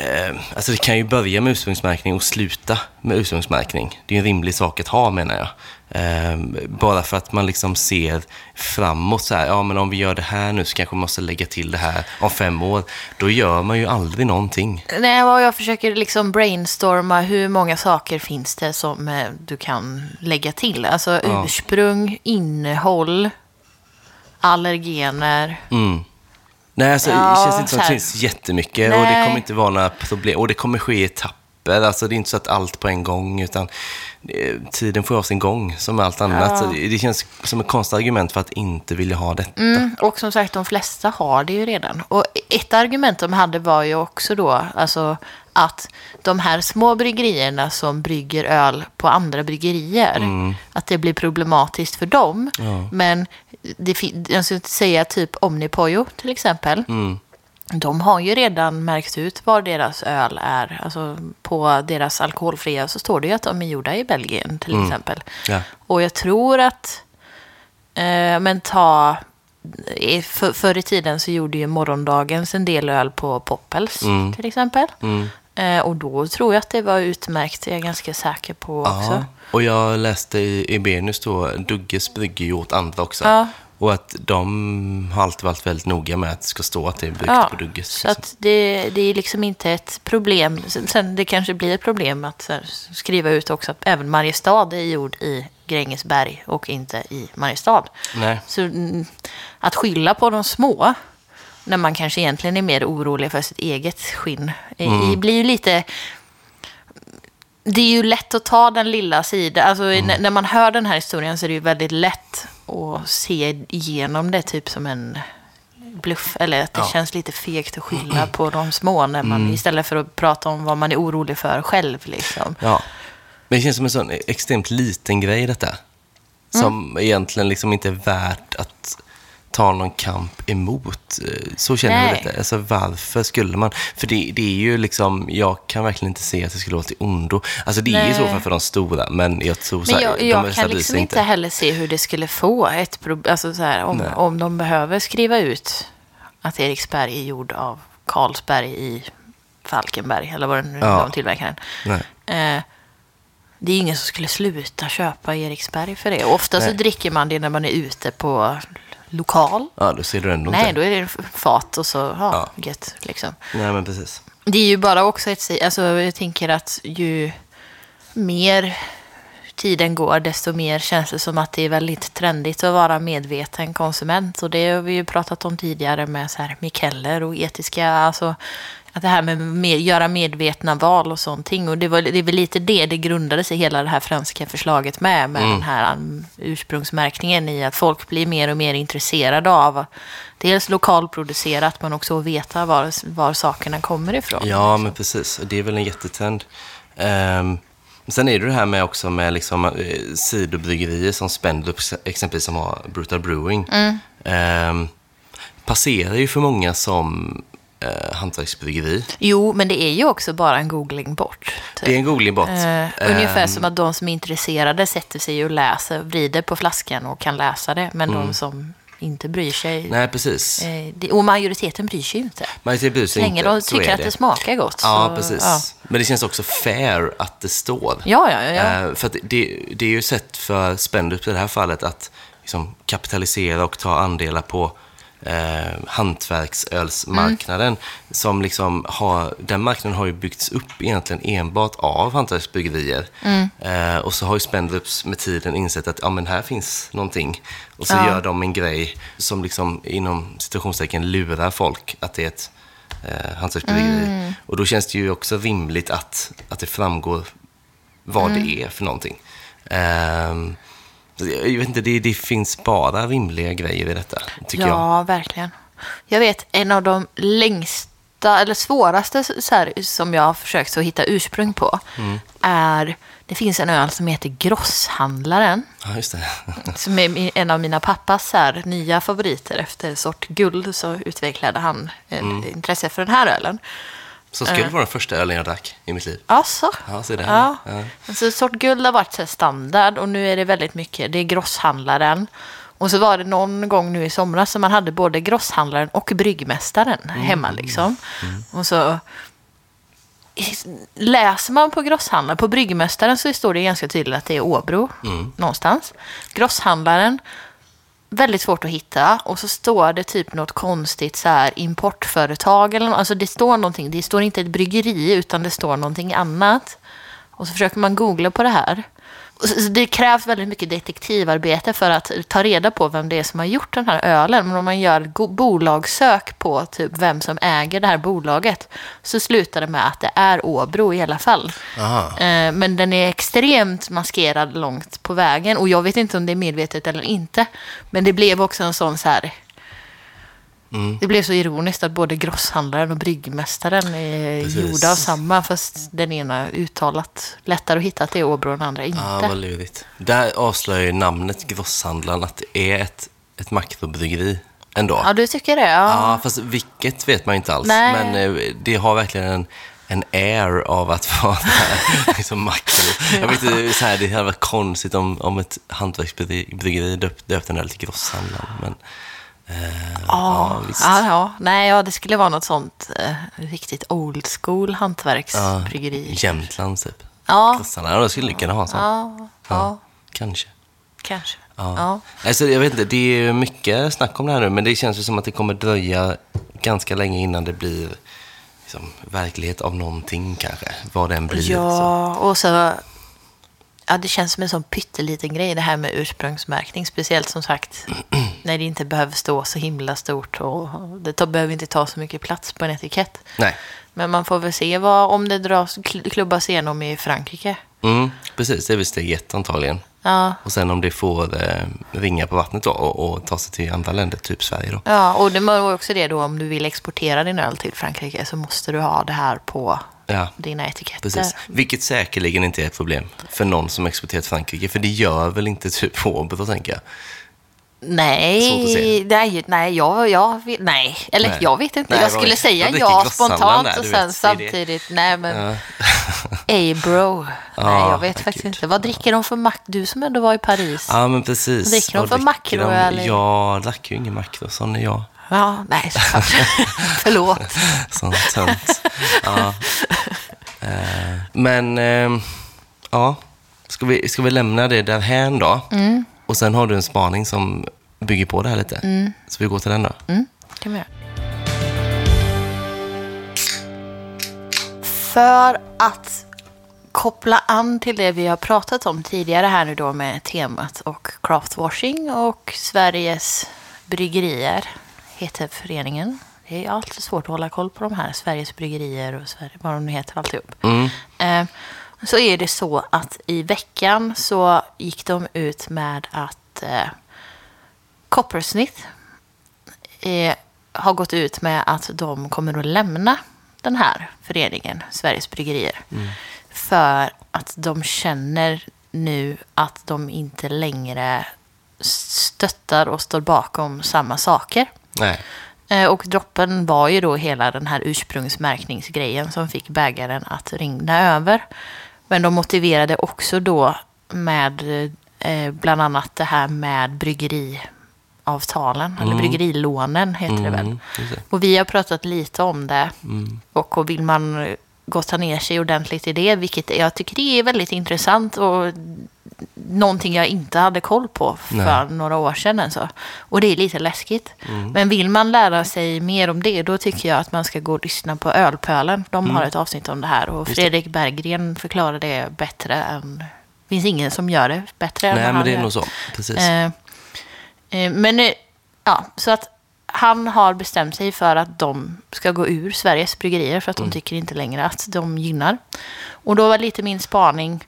Eh, alltså det kan ju börja med ursprungsmärkning och sluta med ursprungsmärkning. Det är en rimlig sak att ha menar jag. Eh, bara för att man liksom ser framåt så här, ja men om vi gör det här nu så kanske vi måste lägga till det här om fem år. Då gör man ju aldrig någonting. Nej, och jag försöker liksom brainstorma hur många saker finns det som eh, du kan lägga till. Alltså Ja. ursprung, innehåll, allergener. Mm. Nej, alltså, Ja, det känns inte som att det finns jättemycket och det Nej. kommer inte vara några problem. Och det kommer ske i etapper. Alltså, det är inte så att allt på en gång, utan eh, tiden får ha sin gång som med allt annat. Ja. Så det, det känns som ett konstigt argument för att inte vilja ha detta. Mm, och som sagt, de flesta har det ju redan. Och ett argument de hade var ju också då alltså, att de här små bryggerierna som brygger öl på andra bryggerier, att det blir problematiskt för dem. Men det, jag skulle säga typ Omnipojo till exempel. De har ju redan märkt ut vad deras öl är. Alltså på deras alkoholfria så står det ju att de är gjorda i Belgien till exempel. Ja. Och jag tror att, eh, men ta, för, förr i tiden så gjorde ju morgondagens en del öl på Poppels till exempel. Eh, och då tror jag att det var utmärkt, det är jag ganska säker på också. Ja. Och jag läste i Ebenius då, Dugges brygger ju åt andra också. Ja. Och att de har alltid varit väldigt noga med att det ska stå att det är bryggt Ja, på Dugges. så liksom. att det, det är liksom inte ett problem. Sen- det kanske blir ett problem att så här, skriva ut också att även Mariestad är gjord i Grängesberg och inte i Mariestad. Nej. Så mm, att skylla på de små, när man kanske egentligen är mer orolig för sitt eget skinn, mm. blir ju lite... Det är ju lätt att ta den lilla sidan. Alltså, när, när man hör den här historien så är det ju väldigt lätt att se igenom det typ som en bluff. Eller att det Ja. känns lite fegt att skylla på de små när man, istället för att prata om vad man är orolig för själv. Liksom. Ja. Men det känns som en sån extremt liten grej detta. Som egentligen liksom inte är värt att ta någon kamp emot. Eh, Så känner jag Nej. detta. Alltså varför skulle man? För det, det är ju liksom, jag kan verkligen inte se att det skulle vara till ondo. Alltså det är i Nej. så fall för de stora, men jag tror så Men här, jag, de jag flesta kan liksom inte heller se hur det skulle få ett problem. Alltså så här, om, Nej. om de behöver skriva ut att Eriksberg är gjord av Carlsberg i Falkenberg, eller vad det nu är Ja. de tillverkar den. Nej. Eh, det är ingen som skulle sluta köpa Eriksberg för det. Ofta så Nej. dricker man det när man är ute på lokal. Ja, då ser du ändå Nej, inte. då är det fat och så, ja, Ja. gött liksom. Nej, men precis. Det är ju bara också ett... Alltså, jag tänker att ju mer tiden går, desto mer känns det som att det är väldigt trendigt att vara medveten konsument. Och det har vi ju pratat om tidigare med så här Mikeller och etiska... Alltså, att det här med med, göra medvetna val och sånt. Och det, var, det är väl lite det det grundade sig hela det här franska förslaget med. Med den här um, ursprungsmärkningen i att folk blir mer och mer intresserade av dels lokalproducerat men också att veta var, var sakerna kommer ifrån. Ja, men precis. Det är väl en jättetrend. Um, sen är det det här med också med liksom, eh, sidobryggerier som Spendrup exempelvis som har Brutal Brewing. Ehm, passerar ju för många som uh, hantverksbryggeri. Jo, men det är ju också bara en googling bort. typ. Det är en googling bort. Eh, ungefär som att de som är intresserade sätter sig och läser, vrider på flaskan och kan läsa det. Men de som inte bryr sig, Mm. Nej, precis. eh, och majoriteten bryr sig ju inte. Majoriteten bryr sig länge inte. de tycker att det smakar gott. Ja, så, precis. Ja, Men det känns också fair att det står. ja, ja. ja. Eh, för det, det är ju sätt för Spendrup i det här fallet att liksom, kapitalisera och ta andelar på eh, hantverksölsmarknaden. Mm. Som liksom har, den marknaden har ju byggts upp egentligen enbart av hantverksbryggerier. Mm. Eh, och så har ju Spendrups med tiden insett att ja, men här finns någonting. Och så Ja. gör de en grej som liksom inom situationstecken lurar folk att det är ett eh, hantverksbryggeri. Mm. Och då känns det ju också rimligt att, att det framgår vad Mm. det är för någonting. Så jag vet inte, det, det finns bara rimliga grejer i detta, tycker jag. Ja, verkligen. Jag vet en av de längsta, eller svåraste så här, som jag har försökt att hitta ursprung på Mm. är, det finns en öl som heter Grosshandlaren. Ja, just det. Som är en av mina pappas här, nya favoriter. Efter sort guld så utvecklade han ett Mm. intresse för den här ölen. Så skulle det vara den första ölen jag drack i mitt liv. Alltså, Ja, så det. ja. Ja. Alltså, sort guld har varit så standard och nu är det väldigt mycket. Det är grosshandlaren. Och så var det någon gång nu i somras som man hade både grosshandlaren och bryggmästaren Mm. hemma liksom. Och så läser man på grosshandlaren, på bryggmästaren så står det ganska tydligt att det är Åbro Mm. någonstans. Grosshandlaren, väldigt svårt att hitta. Och så står det typ något konstigt så här importföretag eller något, alltså det står någonting. Det står inte ett bryggeri utan det står någonting annat. Och så försöker man googla på det här. Det krävs väldigt mycket detektivarbete för att ta reda på vem det är som har gjort den här ölen. Men om man gör bolagssök på typ vem som äger det här bolaget så slutar det med att det är Åbro i alla fall. Aha. Eh, Men den är extremt maskerad långt på vägen. Och jag vet inte om det är medvetet eller inte. Men det blev också en sån så här... Mm. Det blev så ironiskt att både grosshandlaren och bryggmästaren är Precis. gjorda av samma. Fast den ena uttalat lättare att hitta att det är Åbro och den andra inte. Ja, vad lurigt. Där avslöjar ju namnet grosshandlaren att det är ett, ett makrobryggeri ändå. Ja, du tycker det? Ja. Ja, fast vilket vet man ju inte alls. Nej. Men eh, det har verkligen en, en air av att vara liksom makro. Jag vet inte, så här, det hade varit konstigt om, om ett hantverksbryggeri döpt, döpte en öl till grosshandlaren. Men, eh, ja, visst. Ja, ja. Nej, ja, det skulle vara något sånt eh, riktigt old school Ja, hantverksbryggeri. Jämtland typ. Ja, Grosshandlaren, då skulle kunna ha en sån. ja, ja, Kanske. kanske. Ja. Ja. Alltså, jag vet inte, det är mycket snack om det här nu, men det känns ju som att det kommer dröja ganska länge innan det blir liksom, verklighet av någonting kanske. Vad den blir. Så. Ja, och så... Ja, det känns som en sån pytteliten grej det här med ursprungsmärkning. Speciellt som sagt när det inte behöver stå så himla stort och det tar, behöver inte ta så mycket plats på en etikett. Nej, Men man får väl se vad, om det dras, kl- klubbas igenom i Frankrike. mm, precis. Det är väl steg ett antagligen. Ja, Och sen om det får eh, ringa på vattnet då och, och ta sig till andra länder, typ Sverige då. ja och det var också det då om du vill exportera din öl till Frankrike så måste du ha det här på Ja, dina etiketter. precis. Vilket säkerligen inte är ett problem för någon som exporterar till Frankrike, för det gör väl inte typ Åbro, tänker jag. Nej, nej, nej, jag, jag, nej. Eller Nej. jag vet inte. Nej, jag vad- skulle säga vad dricker ja spontant där? och sen vet, samtidigt, nej men, ey bro. nej, Ja, jag vet faktiskt gud. inte. Vad dricker de för mack? Du som ändå var i Paris. Ja, Ja, men precis. Dricker de Vad för dricker makro, de? eller? Jag drack ju ingen makro, sån är jag. Nej, såklart. Förlåt. Sån tönt. ja. Eh, men, eh, ja. Ska vi, ska vi lämna det därhän då? Mm. Och sen har du en spaning som bygger på det här lite. Så vi går till den då. Mm, kan vi göra. För att koppla an till det vi har pratat om tidigare här nu då med temat och craftwashing och Sveriges bryggerier heter föreningen. Det är alltid svårt att hålla koll på de här, Sveriges bryggerier och Sverige, vad de nu heter alltihop. Mm. Eh, så är det så att i veckan så gick de ut med att eh, Coppersmith eh, har gått ut med att de kommer att lämna den här föreningen, Sveriges Bryggerier. För att de känner nu att de inte längre stöttar och står bakom samma saker. Nej. Eh, Och droppen var ju då hela den här ursprungsmärkningsgrejen som fick bägaren att rinna över. Men de motiverade också då med eh, bland annat det här med bryggeriavtalen, eller bryggerilånen heter det väl. Mm. Och vi har pratat lite om det. Mm. Och, och vill man gotta ner sig ordentligt i det, vilket jag tycker det är väldigt intressant och någonting jag inte hade koll på för Nej. några år sedan. Alltså. Och det är lite läskigt. Mm. Men vill man lära sig mer om det, då tycker jag att man ska gå och lyssna på Ölpölen. De har ett avsnitt om det här och Mm. Fredrik Berggren förklarar det bättre än... Det finns ingen som gör det bättre än Nej, men han det är nog så. Precis. Eh, eh, men eh, ja, så att han har bestämt sig för att de ska gå ur Sveriges bryggerier för att Mm. de tycker inte längre att de gynnar. Och då var lite min spaning,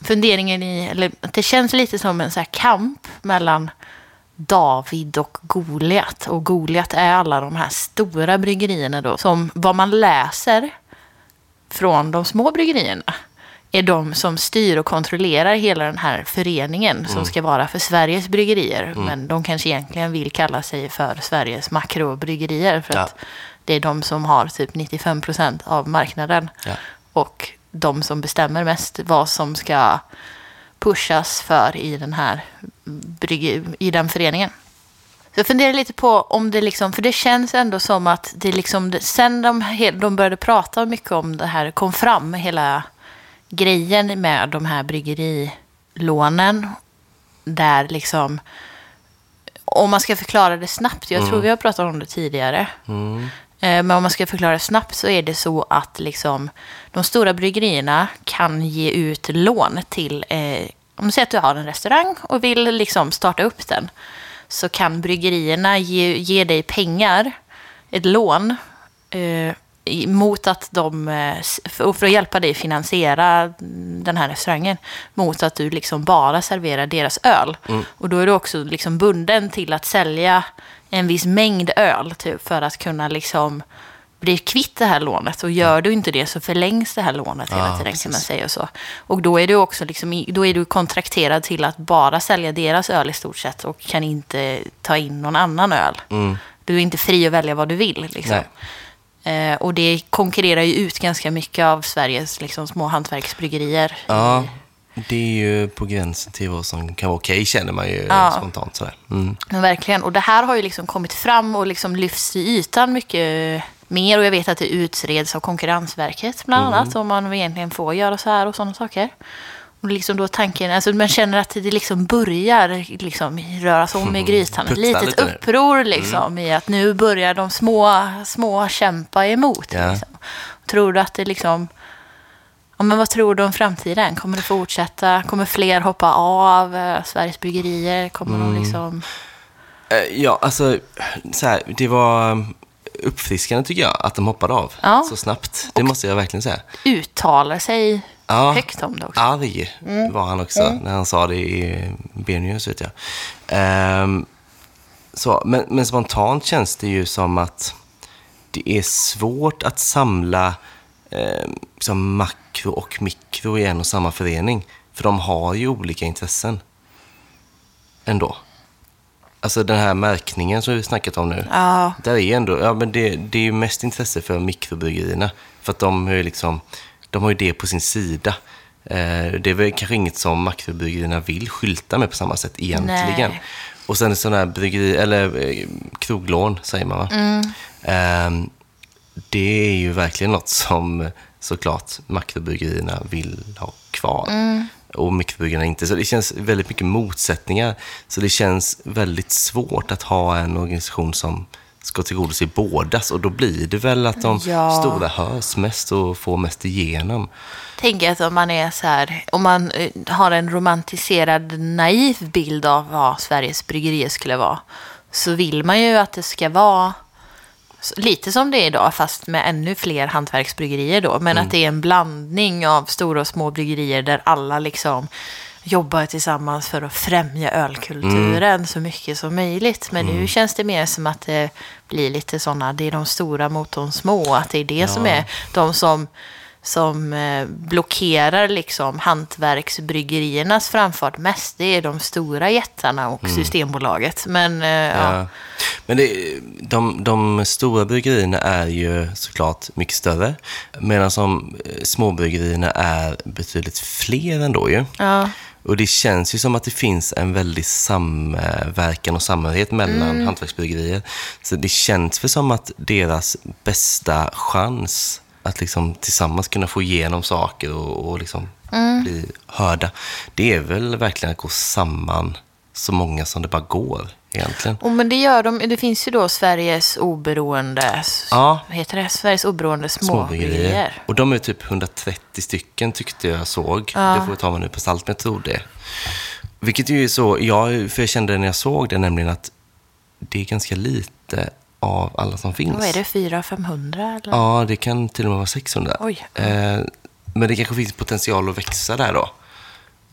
funderingen i, eller att det känns lite som en så här kamp mellan David och Goliat. Och Goliat är alla de här stora bryggerierna då, som vad man läser från de små bryggerierna är de som styr och kontrollerar hela den här föreningen Mm. som ska vara för Sveriges bryggerier. Men de kanske egentligen vill kalla sig för Sveriges makrobryggerier för Ja. att det är de som har typ 95 procent av marknaden. Ja. Och de som bestämmer mest vad som ska pushas för i den här i den föreningen. Så jag funderar lite på om det liksom, för det känns ändå som att det liksom, sen de, de började prata mycket om det här, kom fram hela grejen med de här bryggerilånen, där liksom, om man ska förklara det snabbt, jag tror vi har pratat om det tidigare, Mm. Eh, Men om man ska förklara snabbt så är det så att liksom, de stora bryggerierna kan ge ut lån till eh, om du säger att du har en restaurang och vill liksom starta upp den, så kan bryggerierna ge, ge dig pengar, ett lån, eh, mot att de, eh, för, att hjälpa dig finansiera den här restaurangen, mot att du liksom bara serverar deras öl. Och då är du också liksom bunden till att sälja en viss mängd öl typ, för att kunna liksom bli kvitt det här lånet. Och gör du inte det så förlängs det här lånet hela Ja, tiden kan man säga. Och, så. och då är du också liksom, då är du kontrakterad till att bara sälja deras öl i stort sett och kan inte ta in någon annan öl. Du är inte fri att välja vad du vill. Liksom. Eh, och det konkurrerar ju ut ganska mycket av Sveriges liksom, små hantverksbryggerier. Ja, det är ju på gränsen till vad som kan vara okej, känner man ju Ja. spontant sådär. Mm. Men verkligen. Och det här har ju liksom kommit fram och liksom lyfts i ytan mycket mer. Och jag vet att det utreds av Konkurrensverket bland annat. Om man egentligen får göra så här och sådana saker. Och liksom då tanken, alltså man känner att det liksom börjar liksom röras om i grytan. Ett litet lite uppror liksom i att nu börjar de små, små kämpa emot. Ja. Liksom. Tror du att det liksom... Ja, men vad tror du om framtiden? Kommer det fortsätta? Kommer fler hoppa av eh, Sveriges bryggerier? Kommer Mm. de liksom... Eh, Ja, alltså, så här, det var uppfriskande tycker jag, att de hoppade av Ja. så snabbt. Det måste jag verkligen säga. uttalar sig Ja. högt om det också. Arg var han också när han sa det i Benius, vet jag. Ehm, så, men, men spontant känns det ju som att det är svårt att samla eh, liksom makro och mikro i en och samma förening. För de har ju olika intressen. Ändå. Alltså den här märkningen som vi snackat om nu. Ja. Där är ändå, ja men det, det är ju mest intresse för mikrobryggerierna. För att de har ju liksom, de har ju det på sin sida. Eh, det är väl kanske inget som makrobryggerierna vill skylta med på samma sätt egentligen. Nej. Och sen sådana här bryggeri, eller eh, kroglån säger man va? Eh, det är ju verkligen något som eh, såklart makrobryggerierna vill ha kvar. Och mikrobryggerierna inte. Så det känns väldigt mycket motsättningar. Så det känns väldigt svårt att ha en organisation som ska tillgodose bådas. Och då blir det väl att de Ja. stora hörs mest och får mest igenom. Tänker att om man är så här, om man eh, har en romantiserad naiv bild av vad Sveriges bryggerier skulle vara, så vill man ju att det ska vara lite som det är idag, fast med ännu fler hantverksbryggerier då. Men att det är en blandning av stora och små bryggerier där alla liksom jobbar tillsammans för att främja ölkulturen så mycket som möjligt. Men nu känns det mer som att det blir lite sådana, det är de stora mot de små. Att det är det som är de som som eh, blockerar liksom hantverksbryggeriernas framfart mest, det är de stora jättarna och Systembolaget. Men eh, ja. Ja. Men det, de, de stora bryggerierna är ju såklart mycket större. Medan de eh, småbryggerierna är betydligt fler ändå ju. Ja. Och det känns ju som att det finns en väldig samverkan och samhörighet mellan Mm. hantverksbryggerier. Så det känns väl som att deras bästa chans att liksom tillsammans kunna få igenom saker och, och liksom Mm. bli hörda, det är väl verkligen att gå samman så många som det bara går egentligen. Och men det gör de, det finns ju då Sveriges oberoende, Ja. heter det? Sveriges oberoende småbryggerier. Och de är typ 130 stycken tyckte jag såg. Det får vi ta med nu på salt, men jag tror det. Vilket ju är så, jag, för jag kände när jag såg det nämligen att det är ganska lite av alla som finns. Vad är det, 400-500 eller? Ja, det kan till och med vara 600. Oj. Eh, men det kanske finns potential att växa där då.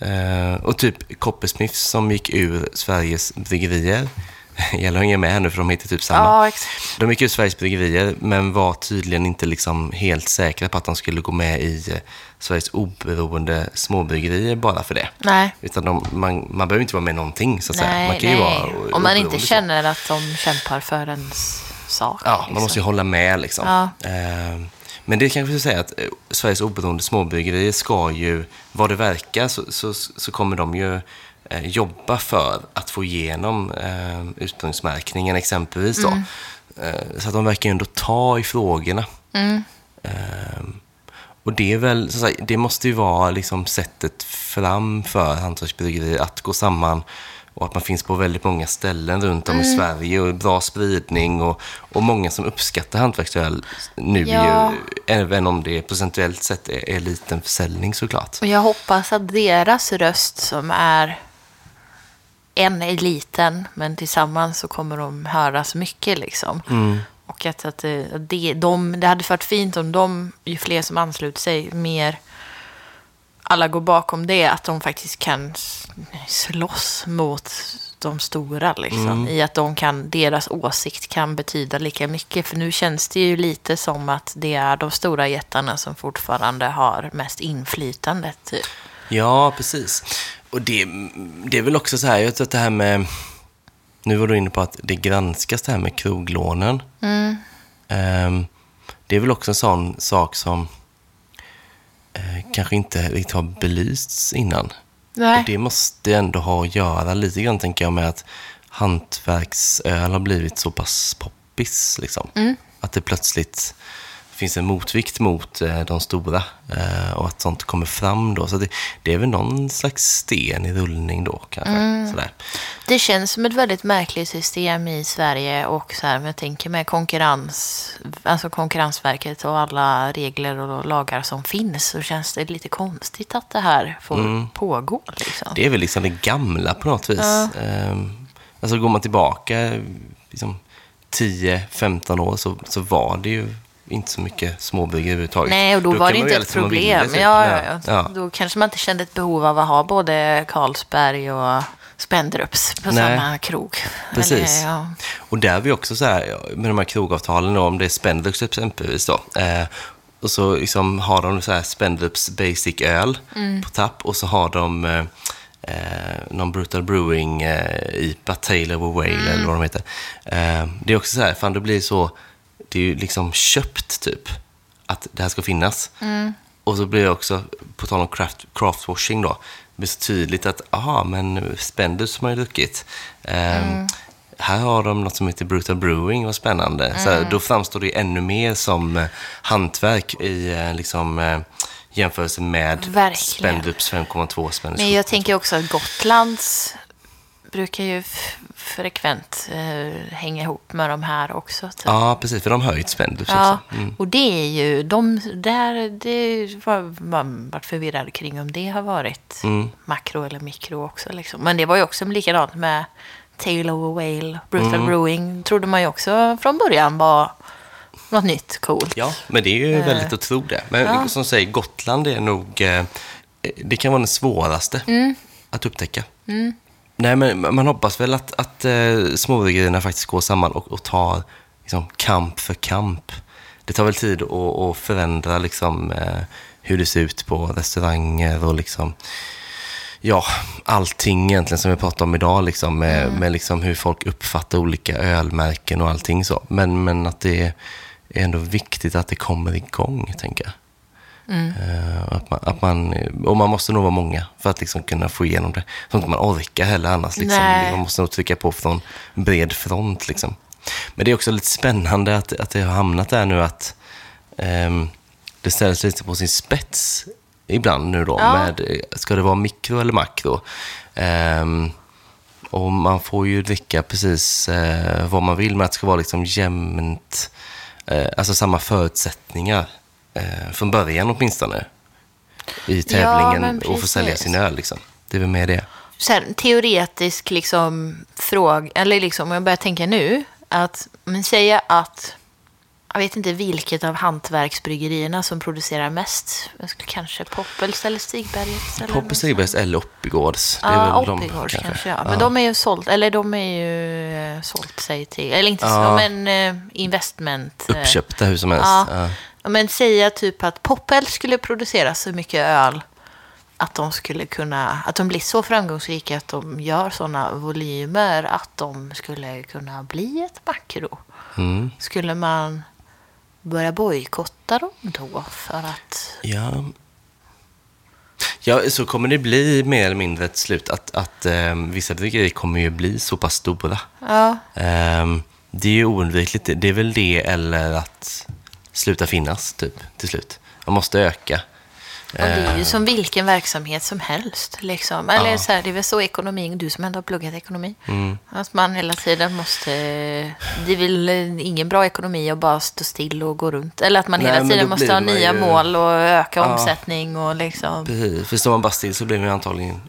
Eh, och typ Coppersmiths som gick ur Sveriges bryggerier. Jag hänger med här nu för de heter typ samma. Ja, exakt. De gick ur Sveriges bryggerier men var tydligen inte liksom helt säkra på att de skulle gå med i eh, Sveriges oberoende småbryggerier bara för det. Nej. Utan de, man, man behöver inte vara med någonting så att säga. Nej, Man kan ju nej. vara Om man inte känner att de kämpar för ens sak. Ja, liksom. man måste ju hålla med liksom. Ja. Eh, men det kanske vi ska säga att eh, Sveriges oberoende småbryggerier ska ju, vad det verkar, så, så, så kommer de ju eh, jobba för att få igenom eh, ursprungsmärkningen exempelvis då. Mm. Eh, så att de verkar ju ändå ta i frågorna. Mm. Och det är väl, så det måste ju vara liksom sättet fram för hantverksbryggerier att gå samman och att man finns på väldigt många ställen runt om i Sverige och bra spridning och, och många som uppskattar hantverksöl nu, Ja. ju, även om det procentuellt sett är, är liten försäljning såklart. Och jag hoppas att deras röst som är en är liten, men tillsammans så kommer de höras mycket liksom. Och att, att det, det, de, det hade varit fint om de, ju fler som ansluter sig, mer alla går bakom det, att de faktiskt kan slåss mot de stora. Liksom, I att de kan, deras åsikt kan betyda lika mycket. För nu känns det ju lite som att det är de stora jättarna som fortfarande har mest inflytande. Typ. Ja, precis. Och det, det är väl också så här, jag tror att det här med... Nu var du inne på att det granskas det här med kroglånen. Ehm, det är väl också en sån sak som eh, kanske inte riktigt har belysts innan. Nej. Och det måste ändå ha att göra lite grann, tänker jag, med att hantverksöl har blivit så pass poppis. Liksom. Att det plötsligt finns en motvikt mot eh, de stora eh, och att sånt kommer fram då. Så det, det är väl någon slags sten i rullning då kanske. Sådär. Det känns som ett väldigt märkligt system i Sverige och så här, jag tänker med konkurrens, alltså Konkurrensverket och alla regler och lagar som finns så känns det lite konstigt att det här får pågå. Liksom. Det är väl liksom det gamla på något vis. Ehm, alltså går man tillbaka liksom, 10-15 år så, så var det ju inte så mycket småbryggerier överhuvudtaget. Nej, och då, var kan det inte ett problem. typ. ja, ja, Nej. ja. Då kanske man inte kände ett behov av att ha både Carlsberg och Spendrups på Nej. samma krog. Precis. Eller, ja. Och där är vi också så här, med de här krogavtalen, då, om det är Spendrups exempelvis då. Eh, och så liksom har de så här Spendrups Basic öl Mm. på tapp och så har de eh, eh, någon Brutal Brewing eh, IPA, Taylor och Whale Mm. eller vad de heter. Eh, det är också så här, fan det blir så, det är ju liksom köpt typ, att det här ska finnas. Mm. Och så blir det också, på tal om craft, craftwashing då, det blir så tydligt att, aha, men Spendrups har man ju druckit. Ehm, Här har de något som heter Brutal Brewing, vad spännande. Så här, då framstår det ännu mer som eh, hantverk i eh, liksom, eh, jämförelse med Verkligen. Spendrups 5,2 Spendrups Men jag tänker också att Gotlands brukar ju frekvent eh, hänga ihop med de här också. Typ. Ja, precis, för de har ju ett Spendrups Ja. Mm. och det är ju, de, där, det var man varit förvirrad kring om det har varit Mm. makro eller mikro också. Liksom. Men det var ju också likadant med Taylor och Whale, Brutal Mm. Brewing, trodde man ju också från början var något nytt, coolt. Ja, men det är ju väldigt att tro det. Men Eh. ja. som säger, Gotland är nog... Eh, det kan vara den svåraste Mm. att upptäcka. Nej, men man hoppas väl att, att eh, småbryggerierna faktiskt går samman och, och tar liksom, kamp för kamp. Det tar väl tid att, att förändra liksom, eh, hur det ser ut på restauranger och liksom, ja, allting egentligen som vi pratar om idag, liksom, med, med liksom hur folk uppfattar olika ölmärken och allting så. Men, men att det är ändå viktigt att det kommer igång, tänker jag. Eh, att man, att man, och man måste nog vara många för att liksom kunna få igenom det. Så att man orkar heller annars. Liksom. Nej. Man måste nog trycka på från bred front. Liksom. Men det är också lite spännande att, att det har hamnat där nu att ehm, det ställs lite på sin spets ibland nu då. Ja. Med, ska det vara mikro eller makro? Ehm, och man får ju dricka precis eh, vad man vill, men att det ska vara liksom jämnt, eh, alltså samma förutsättningar eh, från början åtminstone. I tävlingen men och få sälja sin öl liksom. Det är väl mer det. så här, teoretisk liksom, fråga, eller liksom, om jag börjar tänka nu, att men säga att, jag vet inte vilket av hantverksbryggerierna som producerar mest. Kanske Poppels eller Stigbergets. eller något Stigbergs eller Oppigårds. Ja, Oppigårds kanske. ja. Men de är ju sålt, eller de är ju eh, sålt sig till, eller inte så, Ja. men eh, investment. eh, Uppköpta hur som helst. Ja. Men säga typ att Poppel skulle producera så mycket öl att de skulle kunna, att de blir så framgångsrika att de gör sådana volymer att de skulle kunna bli ett makro. Mm. Skulle man börja bojkotta dem då för att... Ja. ja, så kommer det bli mer eller mindre ett slut att, att eh, vissa bryggerier kommer ju bli så pass stora. Ja, Ehm, det är ju oundvikligt. Det är väl det eller att sluta finnas typ till slut. Man måste öka. Och det är ju Eh, som vilken verksamhet som helst. Liksom. Eller Ja. så här, det är väl så ekonomin, du som ändå har pluggat ekonomi. Mm. Att man hela tiden måste... Det är väl ingen bra ekonomi att bara stå still och gå runt. Eller att man Nej, hela tiden måste ha nya ju- mål och öka Ja. omsättning och liksom... Precis, för står man bara still så blir man ju antagligen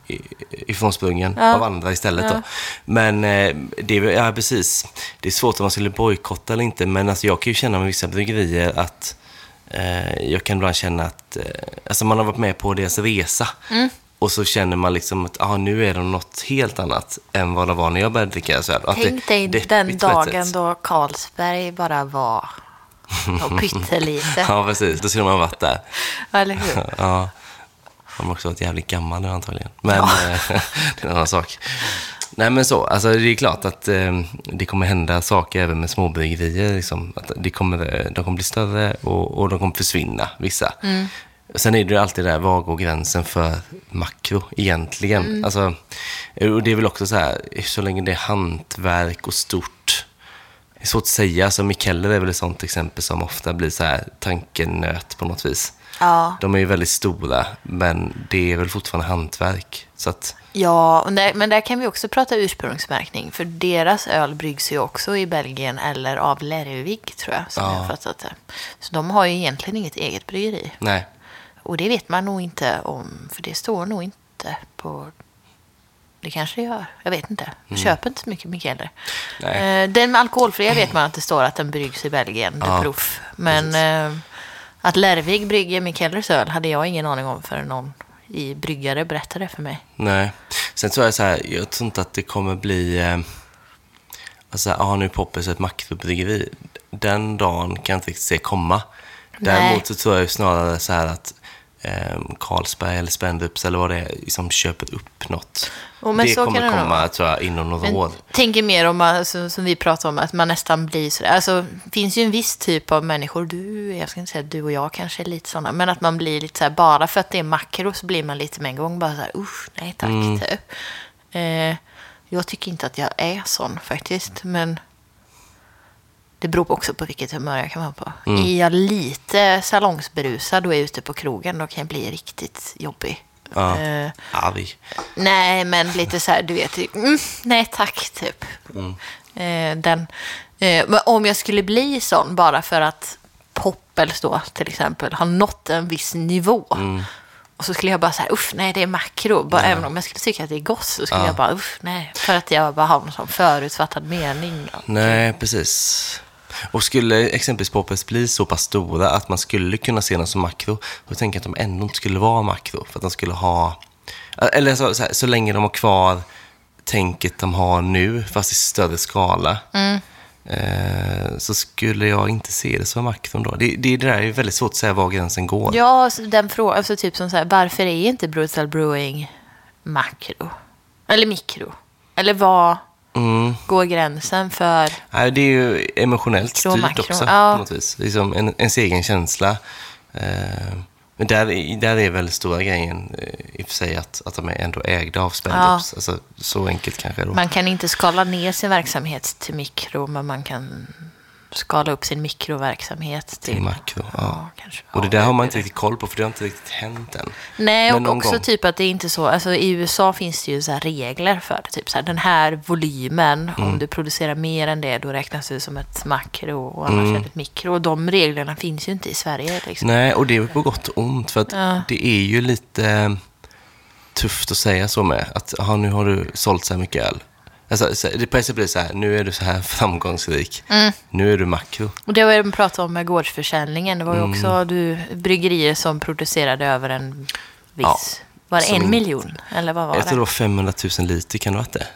ifrånsprungen Ja. av andra istället. Ja. Då. Men eh, det är, ja, precis. Det är svårt om man skulle bojkotta eller inte, men alltså, jag kan ju känna med vissa bryggerier att jag kan ibland känna att eh, alltså, man har varit med på deras resa Mm. och så känner man liksom att ah, nu är de något helt annat än vad det var när jag började dricka. Så att Tänk dig den dagen då Carlsberg bara var och pyttelite. Ja, precis. Då skulle man ha varit där. Eller hur? Ja. Han har också varit jävligt gammal nu antagligen. Men eh, det är en annan sak. Nej men så, alltså det är klart att eh, det kommer hända saker även med småbryggerier. Liksom, att det kommer, de kommer bli större och, och de kommer försvinna, vissa. Sen är det ju alltid där, var går gränsen för makro egentligen? Alltså, och det är väl också så här, så länge det är hantverk och stort. Det är svårt att säga, alltså Mikkeller är väl ett sånt exempel som ofta blir så här tankenöt på något vis. Ja. De är ju väldigt stora, men det är väl fortfarande hantverk. Så att, Ja, där, men där kan vi också prata ursprungsmärkning. För deras öl bryggs ju också i Belgien eller av Lervig, tror jag. Som Ja. jag fattat det. Så de har ju egentligen inget eget bryggeri. nej. Och det vet man nog inte om, för det står nog inte på... Det kanske det gör, jag vet inte. Jag köper inte så mycket Mikkeller. Mm. Nej. Eh, Den alkoholfria vet man att det står att den bryggs i Belgien, Ja, Proof. Men eh, att Lervig brygger Mikkellers öl hade jag ingen aning om förrän någon i bryggare berättade för mig. Nej. Sen tror jag så här, jag tror inte att det kommer bli... Eh, alltså, ja, nu är Poppers ett makrobryggeri. Den dagen kan jag inte riktigt se komma. Däremot så tror jag snarare så här att eh, Carlsberg eller Spendrups eller vad det är, liksom köper upp något. Men det kommer komma, tror jag, inom några Men år. tänker mer om, alltså, som vi pratar om, att man nästan blir så Alltså, det finns ju en viss typ av människor, du, jag ska inte säga du och jag kanske är lite sådana, men att man blir lite så här, bara för att det är makro så blir man lite med en gång bara så här, usch, nej tack, Mm. typ. Eh, jag tycker inte att jag är sån faktiskt, men det beror också på vilket humör jag kan vara på. Mm. Är jag lite salongsberusad och är ute på krogen, då kan jag bli riktigt jobbig. Ja. Eh, Arg. Nej, men lite så här, du vet, mm, nej tack, typ. Eh, den, eh, men om jag skulle bli sån bara för att Poppels då, till exempel, har nått en viss nivå. Och så skulle jag bara säga, usch, nej, det är makro. Bara, Även om jag skulle tycka att det är gott så skulle Ja. jag bara, usch, nej. För att jag bara har någon sån förutfattad mening. Nej, precis. Och skulle exempelvis Poppers bli så pass stora att man skulle kunna se dem som makro, då tänker jag att de ändå inte skulle vara makro. För att de skulle ha... Eller så, så, här, så länge de har kvar tänket de har nu, fast i större skala, eh, så skulle jag inte se det som makron då. Det, det, det där är väldigt svårt att säga var gränsen går. Ja, så den frågan, alltså typ som så här, varför är inte Brutal Brewing makro? Eller mikro? Eller vad Mm. går gränsen för? Nej, det är ju emotionellt styrt makro, också ja. på något vis. Liksom en, ens egen känsla. Eh, men där, är- där är väl stora grejen eh, i och för sig att, att de är ändå ägda av Spendrups. Alltså, så enkelt kanske då. Man kan inte skala ner sin verksamhet till mikro, men man kan skala upp sin mikroverksamhet till, Till makro, ja. kanske. Och det där har man inte riktigt koll på för det har inte riktigt hänt än. Nej, Men och också gång. typ att det är inte så. Alltså i USA finns det ju så regler för det. Typ så här, den här volymen, Mm. om du producerar mer än det, då räknas det som ett makro och annars Mm. är det ett mikro. Och de reglerna finns ju inte i Sverige. Liksom. Nej, och det är på gott och ont. För att Ja. det är ju lite tufft att säga så med. Att aha, nu har du sålt så här mycket öl. Alltså, så- det på blir det så här, nu är du så här framgångsrik. Mm. Nu är du makro. Och det var ju de pratade om med gårdsförsäljningen. Det var ju Mm. också du, bryggerier som producerade över en viss... Ja, var det en miljon? Eller vad var Jag det? tror det var 500 000 liter, kan det ha varit det?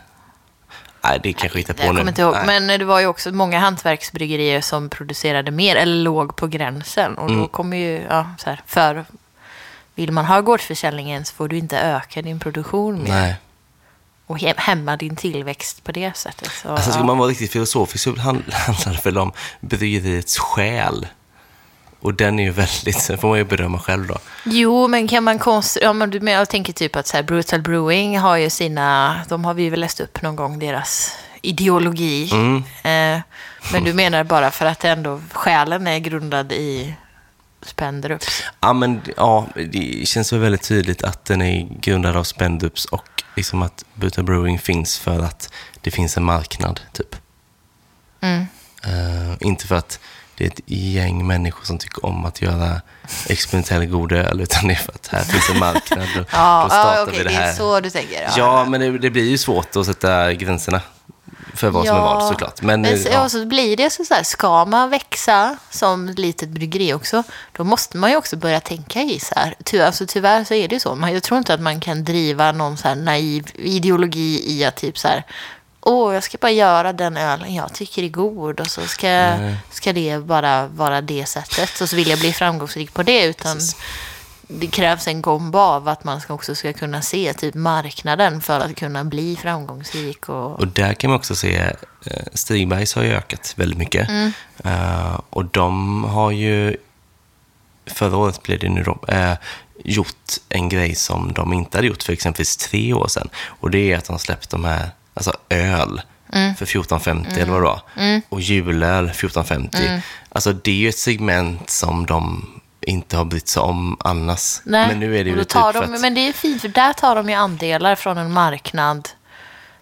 Nej, det kanske jag hittar på Jag nu. kommer inte ihåg, Nej. men det var ju också många hantverksbryggerier som producerade mer eller låg på gränsen. Och då Mm. kommer ju, ja, så här, för vill man ha gårdsförsäljningen så får du inte öka din produktion mer. Nej. Och hämma din tillväxt på det sättet. Så, Alltså, ska ja. man vara riktigt filosofisk så hand- handlar det väl om bryggeriets själ. Och den är ju väldigt, den får man ju bedöma själv då. Jo, men kan man konstruera... Ja, men jag tänker typ att så här, Brutal Brewing har ju sina... De har vi väl läst upp någon gång, deras ideologi. Mm. Eh, men du menar bara för att ändå själen är grundad i Spendrups. Ja, men ja, det känns väl väldigt tydligt att den är grundad av Spendups och liksom att Buta Brewing finns för att det finns en marknad, typ. Mm. Eh, inte för att det är ett gäng människor som tycker om att göra experimentell god öl, utan det är för att här finns en marknad. Och då Ja, startar ja vi okej, det det här. är så du tänker. Ja, Ja, men det, det blir ju svårt att sätta gränserna för vad som är vad såklart. Men, Men så, ja. ja. så blir det så, så här, ska man växa som litet bryggeri också, då måste man ju också börja tänka i så här. Ty, alltså, tyvärr så är det ju så. Jag tror inte att man kan driva någon så här naiv ideologi i att typ så här, åh, jag ska bara göra den ölen jag tycker är god och så ska, ska det bara vara det sättet. Och så vill jag bli framgångsrik på det, utan det krävs en kombo av att man ska också ska kunna se typ marknaden för att kunna bli framgångsrik. Och, Och där kan man också se, eh, Stigbergs har ju ökat väldigt mycket. Mm. Eh, och de har ju, förra året blev det nu då, eh, gjort en grej som de inte hade gjort för exempelvis tre år sedan. Och det är att de har släppt de här, alltså öl Mm. för 14,50 eller vad det var. Och julöl 14,50. Mm. Alltså det är ju ett segment som de inte har brytt sig om annars. Nej, Men nu är det ju typ tar de, att, Men det är fint, för där tar de ju andelar från en marknad,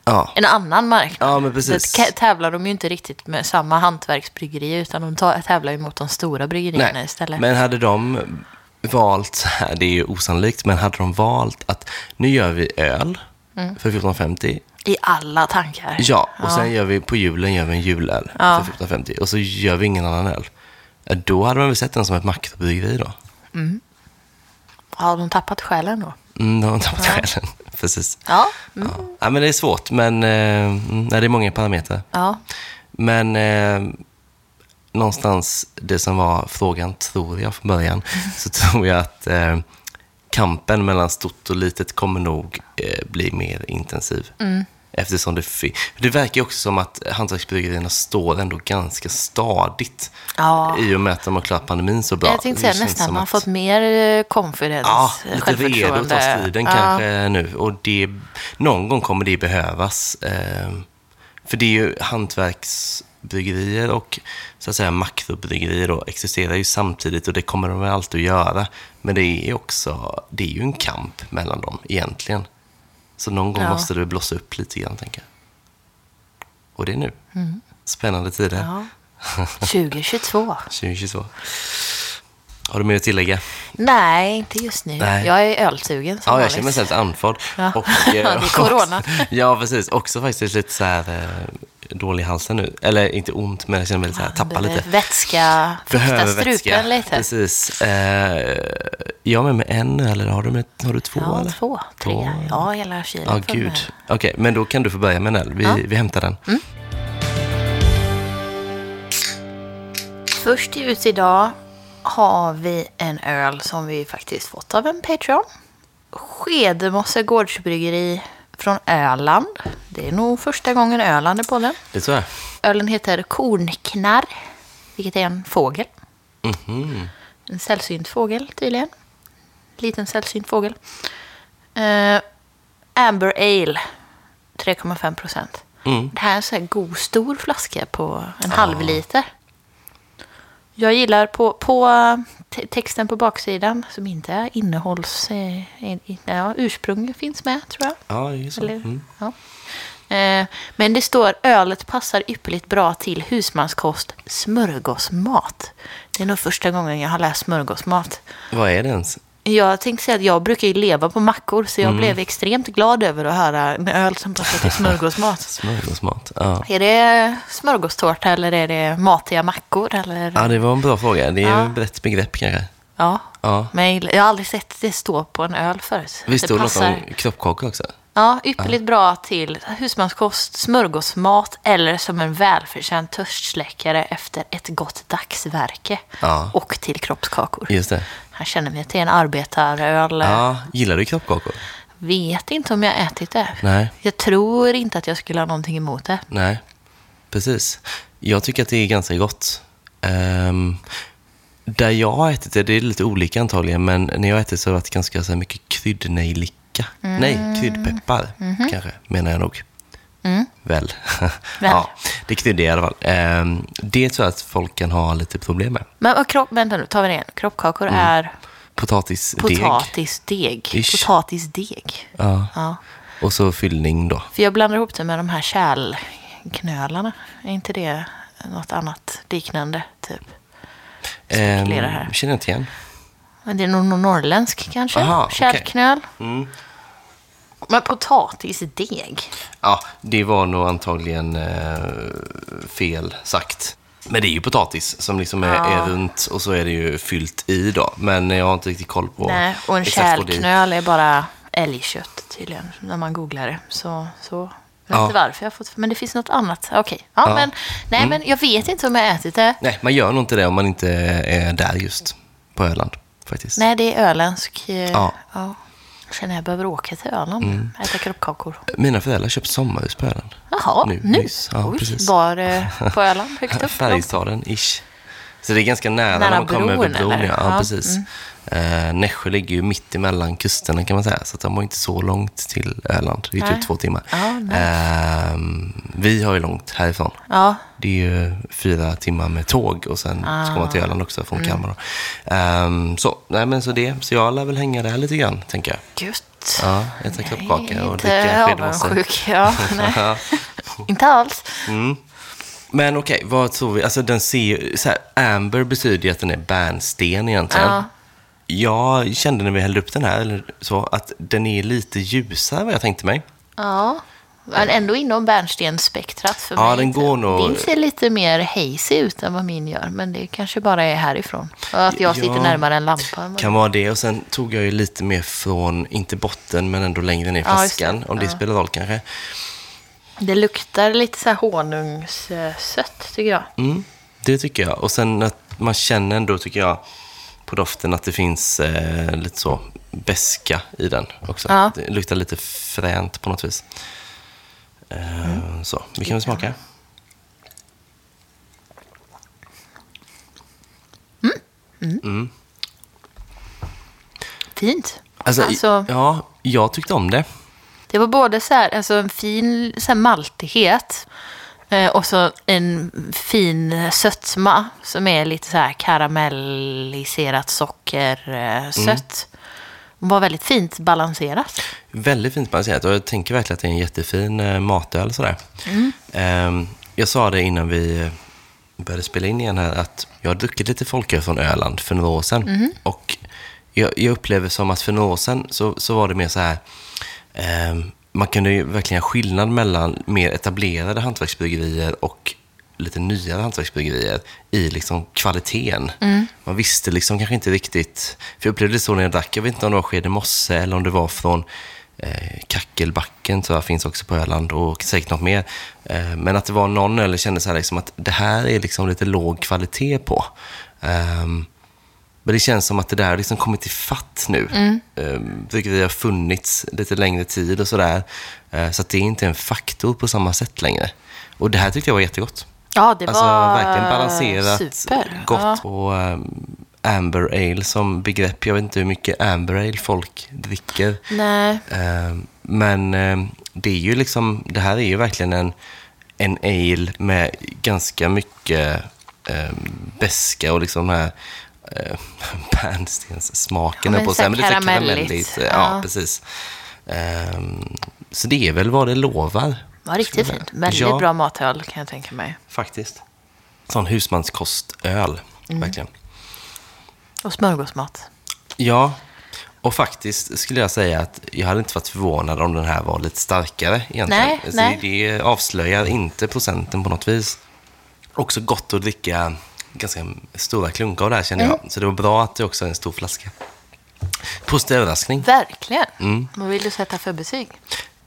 ja, en annan marknad. Ja, men precis. Ka- tävlar de ju inte riktigt med samma hantverksbryggeri, utan de tar, tävlar ju mot de stora bryggerierna Nej, istället. men hade de valt, så det är ju osannolikt, men hade de valt att nu gör vi öl Mm. för 14,50. I alla tankar. Ja, och sen gör vi på julen gör vi en julöl Ja. för 14,50 och så gör vi ingen annan öl. Ja, Då hade man väl sett den som ett makrobryggeri då. Har de tappat själen då? Mm, då har tappat själen. Precis. Ja. Ja. ja, men det är svårt, men eh, mm, nej, det är många parametrar. ja. Men eh, någonstans det som var frågan, tror jag från början, så tror jag att eh, kampen mellan stort och litet kommer nog eh, bli mer intensiv. Eftersom det, fi- det verkar ju också som att hantverksbryggerierna står ändå ganska stadigt. Ja. I och med att de har klarat pandemin så bra. Jag tänkte säga nästan som man har att- fått mer eh, confidence, Ja, eh, lite redo att ta striden Ja. kanske nu. Och det, någon gång kommer det behövas. Eh, för det är ju hantverksbryggerier och så att säga makrobryggerier då, existerar ju samtidigt och det kommer de väl alltid att göra. Men det är också, det är ju en kamp mellan dem egentligen. Så någon gång Ja. måste det blossa upp lite grann, tänker jag. Och det är nu. Spännande tider. Mm. Ja. 2022. 2022. Har du mer att tillägga? Nej, inte just nu. Nej. Jag är ölsugen som Ja, jag känner mig helt andfådd. Ja. Och, Det är corona. Ja, precis. Också faktiskt lite så här eh, dålig i halsen nu. Eller inte ont, men jag känner mig lite så här, tappar lite. Vätska, första strupen lite. Precis. Eh, jag har med mig en eller har du, med, har du två? Ja, eller? två, tre. Två. Ja, hela kylen. Ja, gud. Okej, men då kan du få börja med en. Vi, Ja. Mm. vi hämtar den. Först ut idag har vi en öl som vi faktiskt fått av en Patreon. Skedemosse gårdsbryggeri från Öland. Det är nog första gången Öland är på den. Det tror jag. Ölen heter Kornknarr, vilket är en fågel. Mhm. En sällsynt fågel tydligen. Liten sällsynt fågel. Eh, Amber Ale, 3,5 procent. Mm. Det här är en sån här god stor flaska på en halv liter. Jag gillar på, på te- texten på baksidan som inte är innehålls... Eh, ja, ursprung finns med tror jag. Ja, det är så. Eller, Mm. ja. Eh, men det står ölet passar ypperligt bra till husmanskost, smörgåsmat. Det är nog första gången jag har läst smörgåsmat. Vad är det ens? Jag tänkte säga att jag brukar ju leva på mackor så jag Mm. blev extremt glad över att höra en öl som passar till smörgåsmat. Smörgåsmat. Ja. Är det smörgåstårta eller är det matiga mackor? Eller? ja, det var en bra fråga. Det är Ja. ett begrepp kanske. Ja. Ja. Men jag har aldrig sett det stå på en öl förut. Visst det stod det något passar. om kroppkakor också? Ja, ypperligt bra till husmanskost, smörgåsmat eller som en välförtjänt törstsläckare efter ett gott dagsverke. Ja. Och till kroppskakor. Just det. Här känner vi till en arbetaröl. Ja, gillar du kroppkakor? Vet inte om jag ätit det. Nej. Jag tror inte att jag skulle ha någonting emot det. Nej, precis. Jag tycker att det är ganska gott. Ehm, där jag har ätit det, det är lite olika antagligen, men när jag har ätit så har det varit ganska så mycket kryddnejlika. Mm. Nej, kryddpeppar Mhm. kanske, menar jag nog. Väl. ja, det är kryddigt i alla fall. Ehm, det tror jag att folk kan ha lite problem med. Men vad kropp, vänta nu, tar vi det igen. Kroppkakor är Potatisdeg. potatisdeg. Ish. Potatisdeg. Ja. Ja. Och så fyllning då. För jag blandar ihop det med de här kärlknölarna. Är inte det något annat liknande, typ? Ehm, Spekulera här. känner jag inte igen. Men det är nog någon norrländsk kanske? Aha. Kärlknöl. Mm. Men potatisdeg? Ja, det var nog antagligen eh, fel sagt. Men det är ju potatis som liksom är, Ja. är runt och så är det ju fyllt i då. Men jag har inte riktigt koll på Nej, och en kärlknöl är bara älgkött tydligen, när man googlar det. Så, så. Jag vet Ja. inte varför jag har fått, men det finns något annat. Okej, ja, Ja. men, nej men jag vet inte om jag har ätit det. Nej, man gör nog inte det om man inte är där just på Öland faktiskt. Nej, det är öländsk. eh, Ja. ja. Känner jag behöver åka till Öland äta kroppkakor. Mina föräldrar har köpt sommarhus på Öland. Jaha, Nu, nu? Ja, Oj, precis. Var eh, på Öland? Högt upp? Färjestaden, ish. Så det är ganska nära, Nära när man kommer över bron, eller? Ja, ja, precis. Eh, Nässjö ligger ju mitt emellan kusterna kan man säga. Så de har inte så långt till Öland. Det är typ två timmar. Ja. Ehm, vi har ju långt härifrån. Ja, Det är ju fyra timmar med tåg och sen ska man till Ah. Öland också från Mm. Kalmar. Ehm, så, nej, men så det. Så jag lär väl hänga där lite grann, tänker jag. gött. Ja, äta kroppkaka och inte dricka skedmosse. avundsjuk. Ja, inte alls. Men okej, vad tror vi? Alltså den ser ju, så här, amber betyder ju att den är bärnsten egentligen. Ja. Jag kände när vi hällde upp den här, eller så, att den är lite ljusare vad jag tänkte mig. Ja, men ändå inom bärnstensspektrat för Ja, mig. den går nog- Din ser lite mer hazy ut än vad min gör, men det kanske bara är härifrån. Och att jag sitter Ja. närmare en lampa. Kan vara det. Och sen tog jag ju lite mer från, inte botten, men ändå längre ner i Ja, det. flaskan. Om det spelar roll kanske. Det luktar lite så här honungssött, tycker jag. Mm, det tycker jag. Och sen att man känner ändå, tycker jag, på doften att det finns eh, lite så beska i den också. Ja. Det luktar lite fränt på något vis. Eh, Så, vi kan väl smaka. Fint. Alltså, Alltså- ja, jag tyckte om det. Det var både så här, alltså en fin så här maltighet eh, och så en fin sötma som är lite så här karamelliserat socker eh, sött. Var väldigt fint balanserat. Väldigt fint balanserat och jag tänker verkligen att det är en jättefin eh, matöl sådär. Mm. Ehm, jag sa det innan vi eh, började spela in igen här att jag har druckit lite folköl från Öland för några år sedan. Mm. Och jag, jag upplever som att för några år sedan så, så var det mer så här, man kunde ju verkligen ha skillnad mellan mer etablerade hantverksbryggerier och lite nyare hantverksbryggerier i liksom kvaliteten. Man visste liksom kanske inte riktigt, för jag upplevde det så när jag drack, jag vet inte om det var Skede Mosse eller om det var från eh, Kackelbacken, tror jag finns också på Öland och säkert något mer. Eh, men att det var någon öl jag kände så här liksom att det här är liksom lite låg kvalitet på. Ehm, men det känns som att det där har liksom kommit i fatt nu. Mm. Bryggerier har funnits lite längre tid och sådär. Eh, så att det är inte en faktor på samma sätt längre. Och det här tyckte jag var jättegott. Ja, det Alltså var verkligen balanserat, super. gott. Ja. Och um, Amber Ale som begrepp. Jag vet inte hur mycket Amber Ale folk dricker. Nej, Ehm, men ehm, det är ju liksom, det här är ju verkligen en, en ale med ganska mycket um, beska och liksom här uh, bärnstenssmaken. Ja, på så här men karamelligt. karamelligt. Ja, Ja. precis. Ehm, så det är väl vad det lovar. var riktigt fint. Väldigt Ja. bra matöl kan jag tänka mig. Faktiskt. Sån husmanskostöl, Mm. verkligen. Och smörgåsmat. Ja, och faktiskt skulle jag säga att jag hade inte varit förvånad om den här var lite starkare egentligen. Nej, Så nej. Det avslöjar inte procenten på något vis. Också gott att dricka ganska stora klunkar av det här känner Mm. jag. Så det var bra att det också är en stor flaska. Positiv överraskning. Verkligen. Mm. Vad vill du sätta för betyg?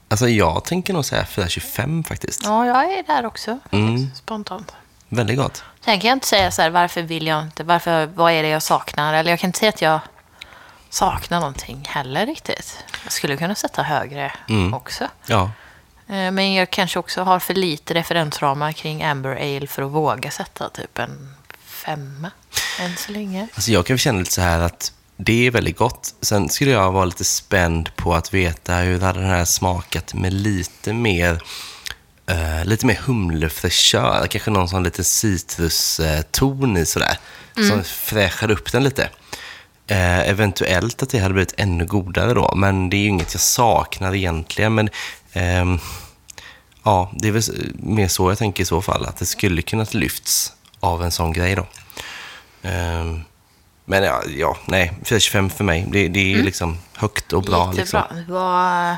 Alltså jag tänker nog säga 4,25 faktiskt. Ja, jag är där också. Mm. Spontant. Väldigt gott. Sen kan jag inte säga så här, varför vill jag inte, varför, vad är det jag saknar? Eller jag kan inte säga att jag saknar någonting heller riktigt. Jag skulle kunna sätta högre Mm. också. Ja, Eh, Men jag kanske också har för lite referensramar kring Amber Ale för att våga sätta typ en femma än så länge. Alltså jag kan känna lite så här att det är väldigt gott. Sen skulle jag vara lite spänd på att veta hur hade den här smakat med lite mer eh, lite mer humlefräschör. Kanske någon sån liten citruston i sådär. Som fräschar upp den lite. Eh, eventuellt att det hade blivit ännu godare då, men det är ju inget jag saknar egentligen. Men ehm, ja, det är väl mer så jag tänker i så fall, att det skulle kunnat lyfts av en sån grej då. Ehm, men ja, ja, nej, 425 för mig, det, det är liksom högt och bra. Jättebra. Liksom. Det var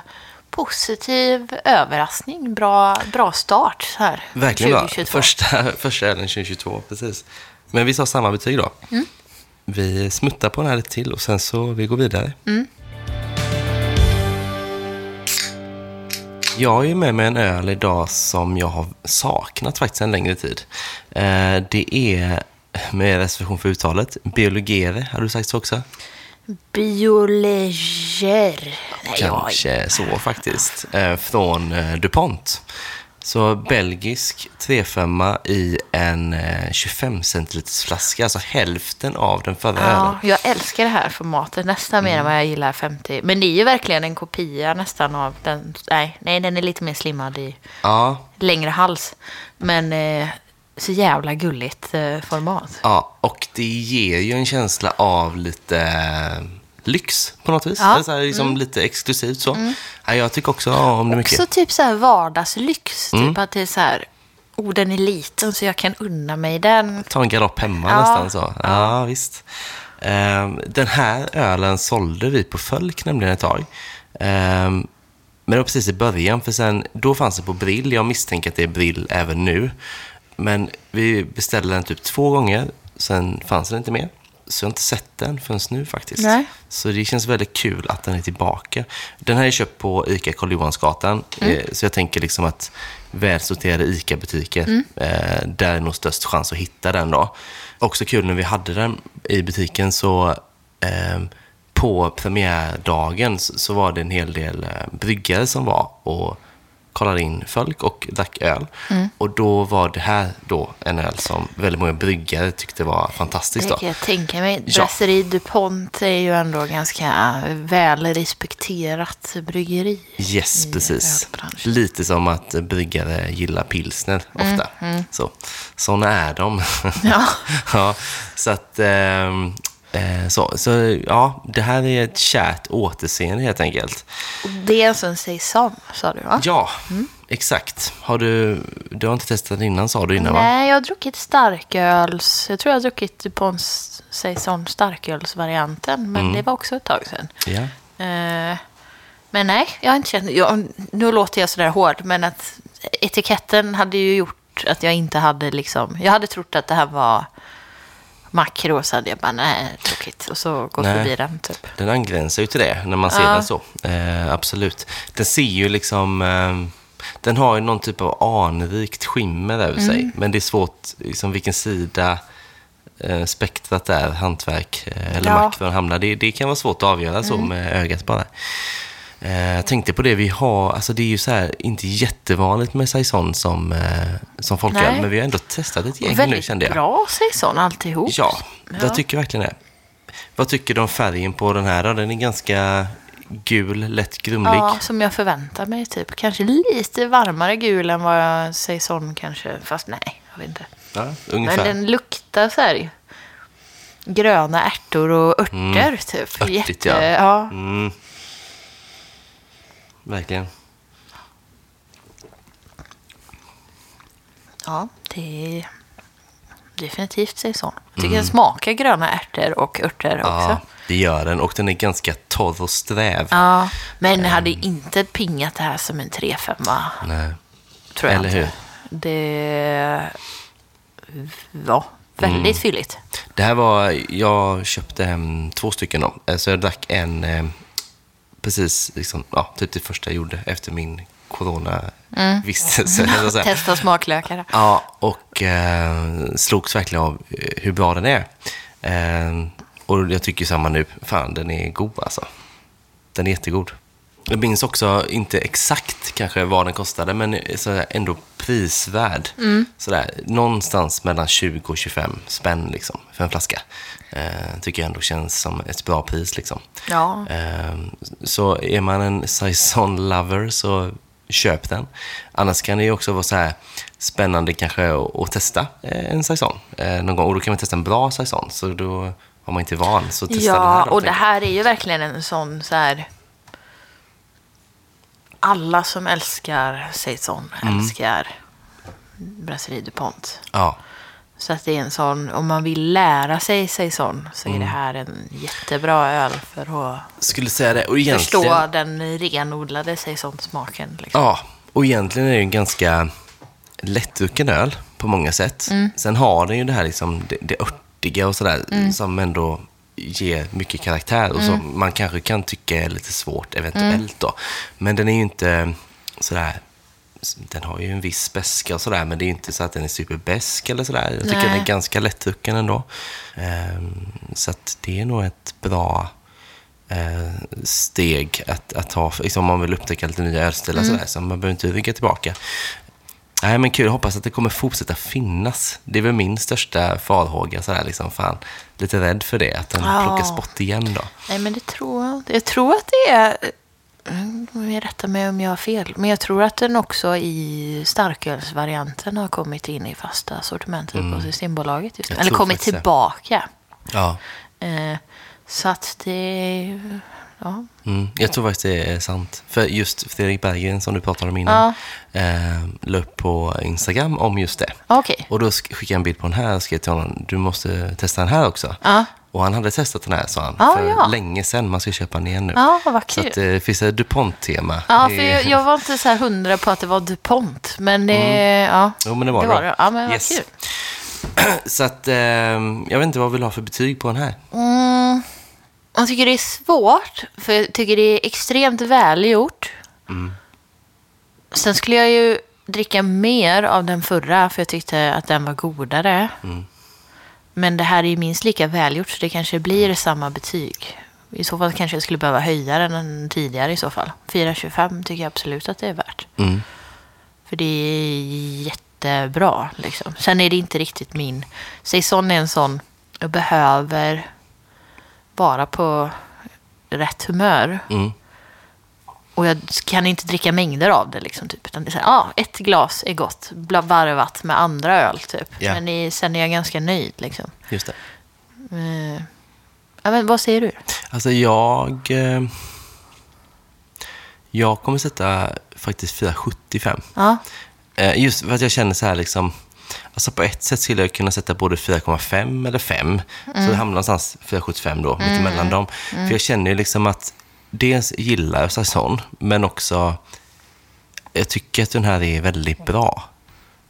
positiv överraskning. Bra, bra start här. Verkligen bra. 2022. Första, första ölen 2022, precis. Men vi sa samma betyg då. Mm. Vi smuttar på den här lite till och sen så vi går vidare. Mm. Jag har ju med mig en öl idag som jag har saknat faktiskt en längre tid. Eh, det är, med reservation för uttalet, Biologere, har du sagt så också? Bioleger. Kanske så faktiskt. Eh, från eh, DuPont. Så belgisk 3,5 i en eh, 25 centiliters flaska, alltså hälften av den förra ölen. Ja, jag älskar det här formatet nästan mer än vad jag gillar 50. Men det är ju verkligen en kopia nästan av den. Nej, nej den är lite mer slimmad i Ja, längre hals. Men eh, så jävla gulligt eh, format. ja, och det ger ju en känsla av lite eh, lyx på något vis. Ja. Eller Så här, liksom Lite exklusivt så. Ja, jag tycker också om det mycket. Också typ så här vardagslyx. Mm. Typ att det är så här, oh den är liten så jag kan unna mig den. Ta en galopp hemma Ja. nästan så. Ja, visst. Ehm, den här ölen sålde vi på Fölk nämligen ett tag. Ehm, men det var precis i början, för sen, då fanns det på Brill. Jag misstänker att det är Brill även nu. Men vi beställde den typ två gånger, sen fanns den inte mer. Så jag har inte sett den förrän nu faktiskt. Nej. Så det känns väldigt kul att den är tillbaka. Den här är köpt på ICA Karl Johansgatan. Eh, Så jag tänker liksom att välsorterade ICA-butiker, eh, där är nog störst chans att hitta den då. Också kul när vi hade den i butiken så eh, på premiärdagen så, så var det en hel del eh, bryggare som var och kollade in folk och drack öl. Och då var det här då en öl som väldigt många bryggare tyckte var fantastisk. Det kan jag tänka mig. Ja. Brasserie DuPont är ju ändå ganska väl respekterat bryggeri. Yes, precis. Lite som att bryggare gillar pilsner ofta. Mm, Så, såna är de. Ja. ja, så att... eh, så, så ja, det här är ett kärt återseende helt enkelt. Det är alltså en saison, sa du va? Ja, exakt. Har du... Du har inte testat innan sa du innan va? Nej, jag har druckit starköls. Jag tror jag har druckit DuPonts saison starkölsvarianten. Men Mm. det var också ett tag sedan. Ja. Eh, men nej, jag har inte känt... Jag, nu låter jag sådär hård, men att etiketten hade ju gjort att jag inte hade liksom... Jag hade trott att det här var makro, så hade jag bara nej, tråkigt. Och så gått förbi den typ. Den angränsar ju till det när man ser Ja. den så. Eh, absolut. Den ser ju liksom... Eh, den har ju någon typ av anrikt skimmer över sig. Men det är svårt, liksom vilken sida eh, spektrat är, hantverk eh, eller Ja. makron hamnar. Det, det kan vara svårt att avgöra så med ögat bara. Eh, jag tänkte på det, vi har, alltså det är ju så här, inte jättevanligt med saison som, eh, som folköl, men vi har ändå testat ett gäng nu Väldigt kände jag. bra saison alltihop. Ja, Ja. jag tycker verkligen det. Vad tycker du om färgen på den här då? Den är ganska gul, lätt grumlig. Ja, som jag förväntar mig typ. Kanske lite varmare gul än vad jag saison kanske. Fast nej, jag vet inte. Ja, ungefär. Men den luktar här gröna ärtor och örter typ. Mm. Örtigt, Jätte, ja. ja. Mm. Verkligen. Ja, det är definitivt saison. Jag tycker Mm. den smakar gröna ärtor och örter också. Ja, det gör den. Och den är ganska torr och sträv. Ja, men Mm. hade inte pingat det här som en 3-5 Nej. tror jag Eller inte. hur? Det var väldigt Mm. fylligt. Det här var, jag köpte hem två stycken då. Eh, Så jag drack en eh, precis, liksom, ja, typ det första jag gjorde efter min coronavistelse. här. Testa smaklökar. Ja, och eh, slogs verkligen av hur bra den är. Eh, och jag tycker samma nu. Fan, den är god alltså. Den är jättegod. Jag minns också, inte exakt kanske vad den kostade, men så här, ändå prisvärd. Sådär, någonstans mellan 20 och 25 spänn liksom, för en flaska. Eh, tycker jag ändå känns som ett bra pris. Liksom. Ja. Eh, så är man en saison lover så köp den. Annars kan det ju också vara så här spännande kanske att, testa eh, en saison eh, någon gång. Och då kan man testa en bra saison, så då har man inte van. Så testa den Ja, här då, och det här är ju verkligen en sån så här... Alla som älskar saison Mm. älskar Brasserie DuPont. Ja, Så att det är en sån, om man vill lära sig saison så är Mm. det här en jättebra öl för att skulle säga det. Och egentligen... förstå den renodlade saisonsmaken. Liksom. Ja, och egentligen är det en ganska lättdrucken öl på många sätt. Mm. Sen har den ju det här liksom, det, det örtiga och sådär som ändå ger mycket karaktär och som man kanske kan tycka är lite svårt eventuellt då. Men den är ju inte sådär, den har ju en viss beska och sådär men det är inte så att den är superbesk eller sådär. Jag tycker Nej. den är ganska lättdrucken ändå. Ehm, så att det är nog ett bra eh, steg att, att ta, liksom om man vill upptäcka lite nya ölstilar Mm. sådär, så man behöver inte rygga tillbaka. Nej men kul, hoppas att det kommer fortsätta finnas. Det är väl min största farhåga, sådär liksom, fan, lite rädd för det, att den Ja. plockas bort igen då. Nej, men det tror jag. Jag tror att det är... Mm, Jag rättar mig om jag har fel. Men jag tror att den också i starkölsvarianten har kommit in i fasta sortimentet på Systembolaget. Just. nu. Eller kommit det. tillbaka. Ja. Eh, så att det... Ja. Mm, jag tror faktiskt det är sant. För just Fredrik Berggren som du pratade om innan, eh, la upp på Instagram om just det. Okej. Och då sk- skickade jag en bild på den här och skrev till honom, du måste testa den här också. Ja. Och han hade testat den här, sa han, Ja, för ja. länge sedan. Man ska köpa den igen nu. Ja, vad Så kul. att, eh, det finns ett DuPont-tema. Ja, för jag, jag var inte så här hundra på att det var DuPont. Men det, ja, Jo, men det var det. Var det. Ja, men Yes. vad kul. Så att, eh, jag vet inte vad vill du ha för betyg på den här? Mm, jag tycker det är svårt, för jag tycker det är extremt välgjort. Sen skulle jag ju dricka mer av den förra, för jag tyckte att den var godare. Men det här är ju minst lika välgjort, så det kanske blir samma betyg. I så fall kanske jag skulle behöva höja den än tidigare i så fall. 4,25 tycker jag absolut att det är värt. Mm. För det är jättebra. Liksom. Sen är det inte riktigt min... Saison är en sån... Jag behöver vara på rätt humör. Mm. Och jag kan inte dricka mängder av det. Liksom, typ. Utan det är så här, ah, ett glas är gott, varvat med andra öl. Typ. Ja. Men i, sen är jag ganska nöjd. Liksom. Just det. Eh, ja, men vad säger du? Alltså jag... Eh, jag kommer sätta faktiskt 4,75. Ja, Eh, just för att jag känner så här liksom... Alltså på ett sätt skulle jag kunna sätta både 4,5 eller 5. Så det hamnar någonstans 4,75 då, mitt emellan dem. För jag känner ju liksom att dels gillar jag Saison, men också... Jag tycker att den här är väldigt bra.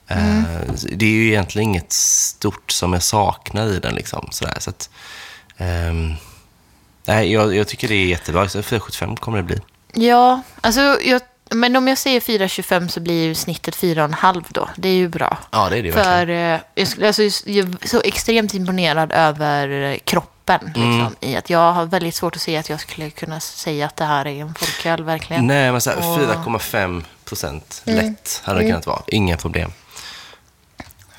Eh, Det är ju egentligen inget stort som jag saknar i den. Liksom, sådär, så att, ehm, nej, jag, jag tycker det är jättebra. Så 4,75 kommer det bli. ja alltså, jag, men om jag säger 4,25 så blir ju snittet 4,5 då. Det är ju bra. Ja, det är det verkligen. För eh, jag, skulle, alltså, jag är så extremt imponerad över eh, kroppen. Mm. Liksom, I att jag har väldigt svårt att se att jag skulle kunna säga att det här är en folköl verkligen. Nej, men så här, Och- 4,5 procent lätt hade det kunnat vara. Inga problem.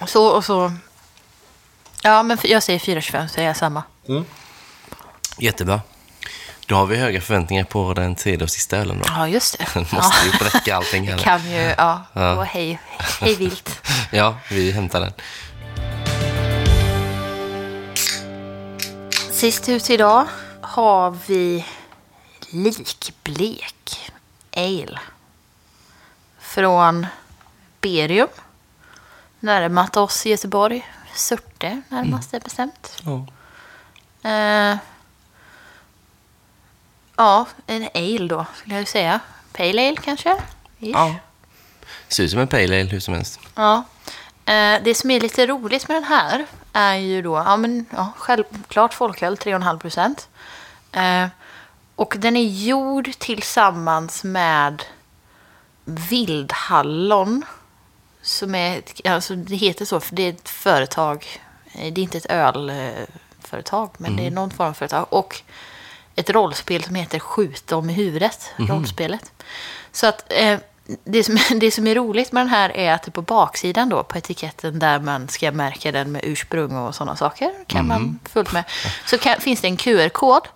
Så, och så... Ja, men jag säger 4,25 så är jag samma. Jättebra. Då har vi höga förväntningar på den tredje och sista ölen då. Ja, just det. Den måste ju bräcka allting. Det Eller? kan ju, ja. Ja. Och hej, hej vilt. Ja, vi hämtar den. Sist ut idag har vi likblek ale. Från Berium. Närmat oss i Göteborg. Surte närmast är bestämt. Ja. Eh, ja, en ale då skulle jag säga. Pale ale kanske? Ish. ja. Ser ut som en pale ale hur som helst. Ja. Eh, det som är lite roligt med den här är ju då, ja men ja, självklart folköl, 3,5 procent. Eh, och den är gjord tillsammans med vildhallon. Som är, alltså det heter så för det är ett företag. Eh, Det är inte ett ölföretag, men det är någon form av företag. Och ett rollspel som heter Skjut dem i huvudet, rollspelet. Så att eh, det, som, det som är roligt med den här är att på baksidan då, på etiketten där man ska märka den med ursprung och sådana saker, kan man fullt med, så kan, finns det en QR-kod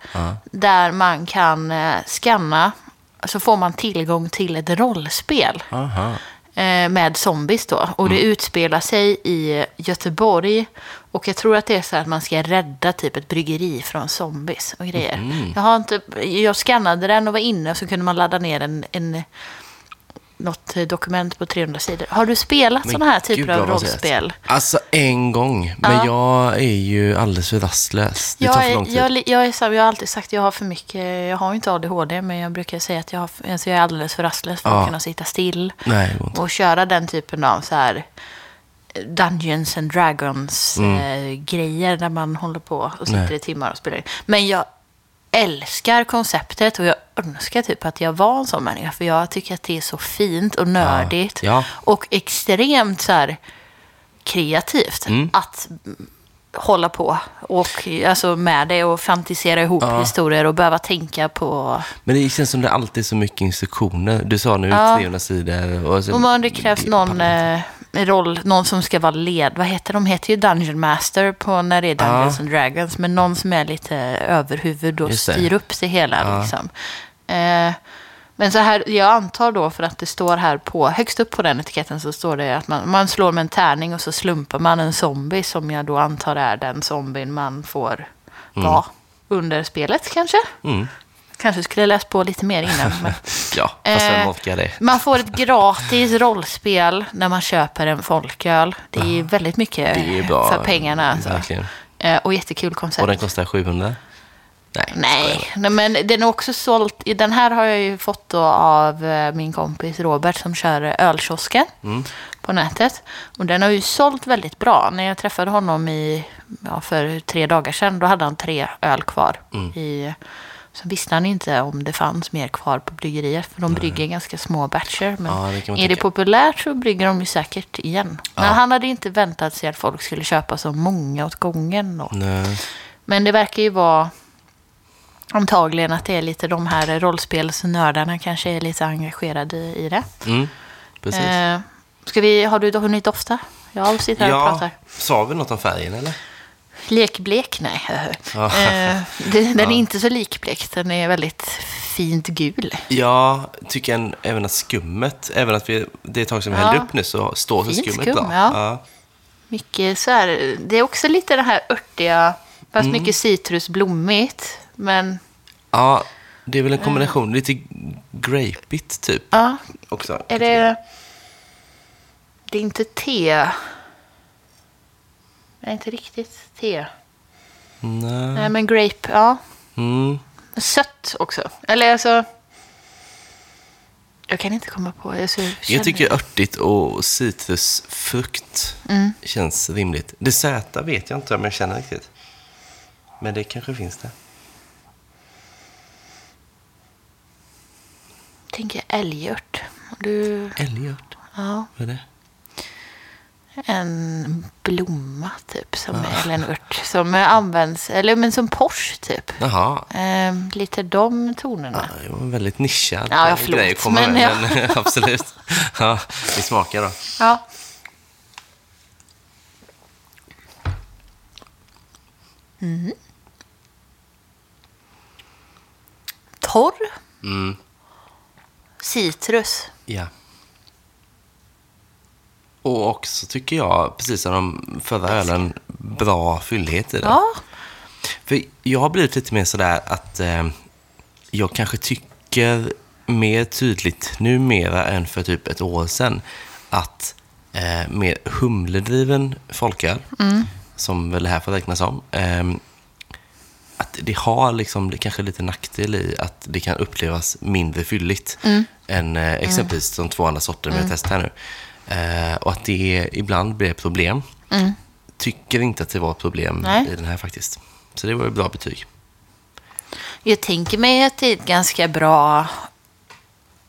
där man kan eh, scanna så får man tillgång till ett rollspel. Aha. Eh, med zombies då. Och det utspelar sig i Göteborg. Och jag tror att det är så att man ska rädda typ ett bryggeri från zombies och grejer. Jag, har inte, jag scannade den och var inne och så kunde man ladda ner en, en, något dokument på 300 sidor. Har du spelat sådana här typer av rollspel? Alltså en gång, men jag är ju alldeles för rastlös. Det tar Jag, för är, lång tid. jag, jag, är, jag har alltid sagt att jag har för mycket, jag har inte ADHD, men jag brukar säga att jag, har, alltså jag är alldeles för rastlös för Ja. att kunna sitta still. Nej. Och köra den typen av så här Dungeons and Dragons eh, grejer där man håller på och sitter Mm. Nej. i timmar och spelar in. Men jag älskar konceptet och jag önskar typ att jag var en sån människa. För jag tycker att det är så fint och nördigt. Ja. Och extremt så här kreativt Mm. att hålla på och alltså med det och fantisera ihop Ja. historier och behöva tänka på... Men det känns som det alltid är så mycket instruktioner. Du sa nu Ja. 300 sidor. Och så, Om man det krävs någon eh, roll, någon som ska vara led. Vad heter de? heter ju Dungeon Master på när det är Dungeons Ja. and Dragons. Men någon som är lite överhuvud och styr upp det hela. Ja. Liksom. Eh, men så här, jag antar då för att det står här på, högst upp på den etiketten så står det att man, man slår med en tärning och så slumpar man en zombie som jag då antar är den zombien man får vara under spelet kanske. Mm. Kanske skulle läst på lite mer innan. Men... Ja, fast vem Eh, orkar det? Man får ett gratis rollspel när man köper en folköl. Det är väldigt mycket Det är bra. för pengarna. Alltså. Verkligen. Eh, Och jättekul koncept. Och den kostar 700? Nej. Nej, nej, men den är också sålt. Den här har jag ju fått då av eh, min kompis Robert som kör ölkiosken Mm. på nätet. Och den har ju sålt väldigt bra. När jag träffade honom i, ja, för tre dagar sedan, då hade han tre öl kvar. Mm. I, så visste han inte om det fanns mer kvar på bryggeriet. För de brygger ganska små batcher. Men Ja, det är det tänka. populärt så brygger de ju säkert igen. Men Ja. han hade inte väntat sig att folk skulle köpa så många åt gången. Då. Nej. Men det verkar ju vara antagligen att det är lite de här rollspelsnördarna kanske är lite engagerade i det. Mm. Precis. Eh, vi, har du hunnit dofta? Jag sitter här och ja, pratar. sa vi något om färgen eller? Lekblek? Nej. Ja. Eh, den är inte så likblek. Den är väldigt fint gul. Ja, tycker en, även att skummet, även att vi, det är ett tag sedan vi Ja. hällde upp nu så står sig skummet skum, bra. ja. Mycket så här, det är också lite det här örtiga, fast Mm. mycket citrusblommigt. Men ja, det är väl en kombination, lite grapeigt typ ja, också. Är det... Det är inte te. Är inte riktigt te. Nej. Nej, men grape, ja. Mm. Sött också. Eller alltså... Jag kan inte komma på. Jag, känner- Jag tycker örtigt och citrusfrukt Mm. känns rimligt. Det söta vet jag inte om jag känner riktigt. Men det kanske finns det. tänker älgört. Du, Älgört, ja, vad är det? En blomma typ. Som, Eller en ört som används, eller men som Porsche typ. Jaha, Ehm, lite de tonerna. det var väldigt nischad Ja, ja, förlåt, grej komma men med. ja. Men absolut. Ja, vi smakar då. Ja. Mm. Torr. Mm. Citrus. Ja. Och också tycker jag, precis som de förra ölen, bra fyllighet i den. Ja. För jag har blivit lite mer sådär att eh, jag kanske tycker mer tydligt numera än för typ ett år sedan att eh, mer humledriven folköl, som väl det här får räknas som, eh, att det har liksom det kanske lite nackdel i att det kan upplevas mindre fylligt än eh, exempelvis de två andra sorter vi har testat här nu. Eh, och att det ibland blir problem. Tycker inte att det var ett problem Nej. i den här faktiskt. Så det var ett bra betyg. Jag tänker mig att det är ett ganska bra...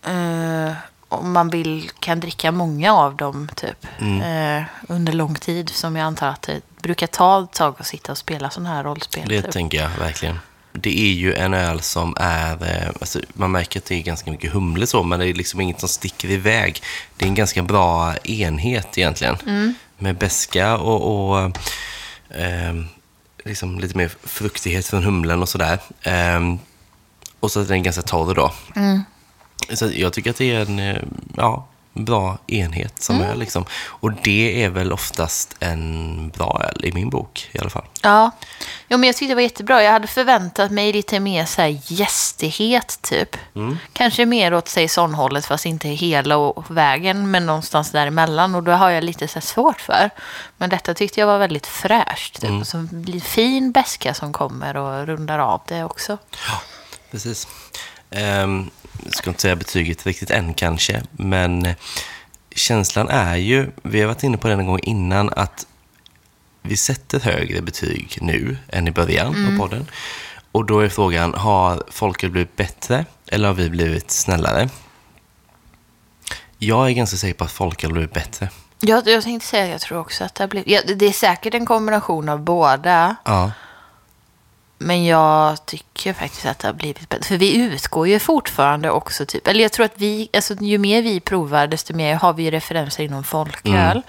eh, om man vill kan dricka många av dem typ. eh, under lång tid. Som jag antar att det brukar ta ett tag att sitta och spela sådana här rollspel. Det typ. tänker jag verkligen. Det är ju en öl som är, eh, alltså, man märker att det är ganska mycket humle så, men det är liksom inget som sticker iväg. Det är en ganska bra enhet egentligen. Med beska och, och eh, liksom lite mer fruktighet från humlen och sådär. Eh, och så är den ganska torr då. Så jag tycker att det är en eh, ja, bra enhet som Mm. öl. Liksom. Och det är väl oftast en bra öl i min bok i alla fall. Ja. ja, men jag tyckte det var jättebra. Jag hade förväntat mig lite mer så här gästighet, typ. Kanske mer åt säsonghållet, fast inte hela vägen, men någonstans däremellan. Och då har jag lite så svårt för. Men detta tyckte jag var väldigt fräscht. Typ. Och så fin beska som kommer och rundar av det också. Precis. Um, ska inte säga betyget riktigt än kanske, men eh, känslan är ju, vi har varit inne på det en gång innan, att vi sätter högre betyg nu än i början av podden. Och då är frågan, har folket blivit bättre eller har vi blivit snällare? Jag är ganska säker på att folk har blivit bättre. Jag, jag tänkte säga att jag tror också att det har blivit... Ja, det är säkert en kombination av båda. Ja, Men jag tycker faktiskt att det har blivit bättre. För vi utgår ju fortfarande också, typ, eller jag tror att vi, alltså ju mer vi provar, desto mer har vi referenser inom folköl.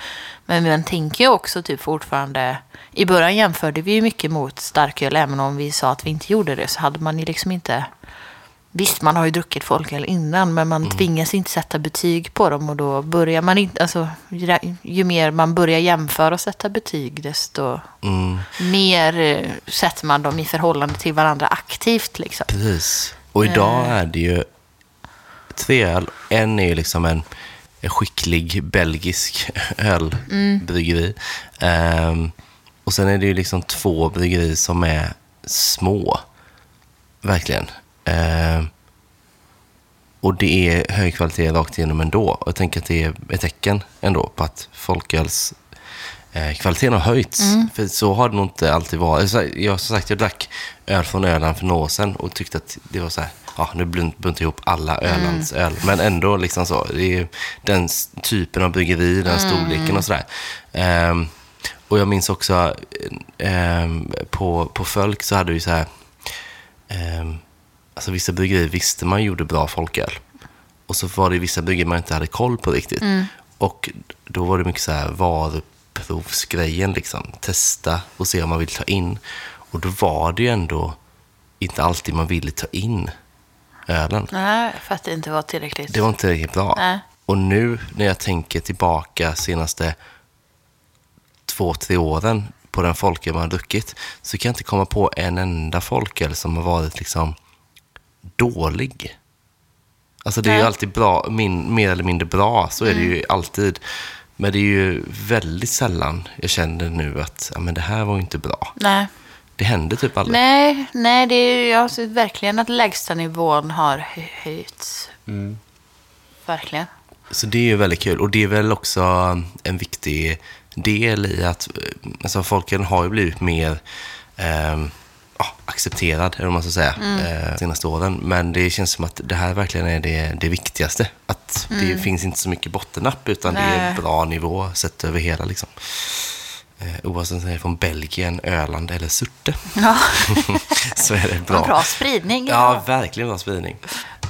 Men man tänker ju också typ fortfarande, i början jämförde vi ju mycket mot starköl, även om vi sa att vi inte gjorde det, så hade man ju liksom inte, visst man har ju druckit folköl innan, men man tvingas inte sätta betyg på dem och då börjar man inte, alltså ju, mer man börjar jämföra och sätta betyg, desto mm, mer eh, sätter man dem i förhållande till varandra aktivt. Liksom. precis. Och idag är det ju tre öl. En är ju liksom en, en skicklig belgisk ölbryggeri. Ehm, och sen är det ju liksom två bryggerier som är små. Verkligen. Ehm, och det är hög kvalitet rakt igenom ändå. Och jag tänker att det är ett tecken ändå på att folköls eh, kvaliteten har höjts. För så har det nog inte alltid varit. Jag som sagt, jag drack öl från Öland för några år sedan och tyckte att det var så här, ja nu bunt- buntar ihop alla Ölands öl. Men ändå liksom så, det är den typen av bryggeri, den storleken och sådär. Ehm, och jag minns också ehm, på, på Fölk så hade vi så här, ehm, alltså vissa bryggerier visste man gjorde bra folköl. Och så var det vissa bryggerier man inte hade koll på riktigt. Och då var det mycket så här varuprovsgrejen liksom. Testa och se om man vill ta in. Och då var det ju ändå inte alltid man ville ta in ölen. Nej, för att det inte var tillräckligt. Det var inte riktigt bra. Nej. Och nu när jag tänker tillbaka senaste två, tre åren på den folköl man har druckit så kan jag inte komma på en enda folköl som har varit liksom dålig. Alltså det är ju alltid bra, min, mer eller mindre bra, så är det ju alltid. Men det är ju väldigt sällan jag känner nu att ja, men det här var ju inte bra. Nej. Det händer typ aldrig. Nej, nej, det är jag ser verkligen att lägsta nivån har hö- höjts. Verkligen. Så det är ju väldigt kul. Och det är väl också en viktig del i att eh, alltså, folken har ju blivit mer ehm, ja, accepterad, eller vad man ska säga, eh, senaste åren. Men det känns som att det här verkligen är det, det viktigaste. Att det finns inte så mycket bottennapp, utan det är Nej. bra nivå sett över hela. Liksom. Eh, oavsett om det är från Belgien, Öland eller Surte, Ja, så är det en bra. bra spridning. Ja, verkligen bra spridning.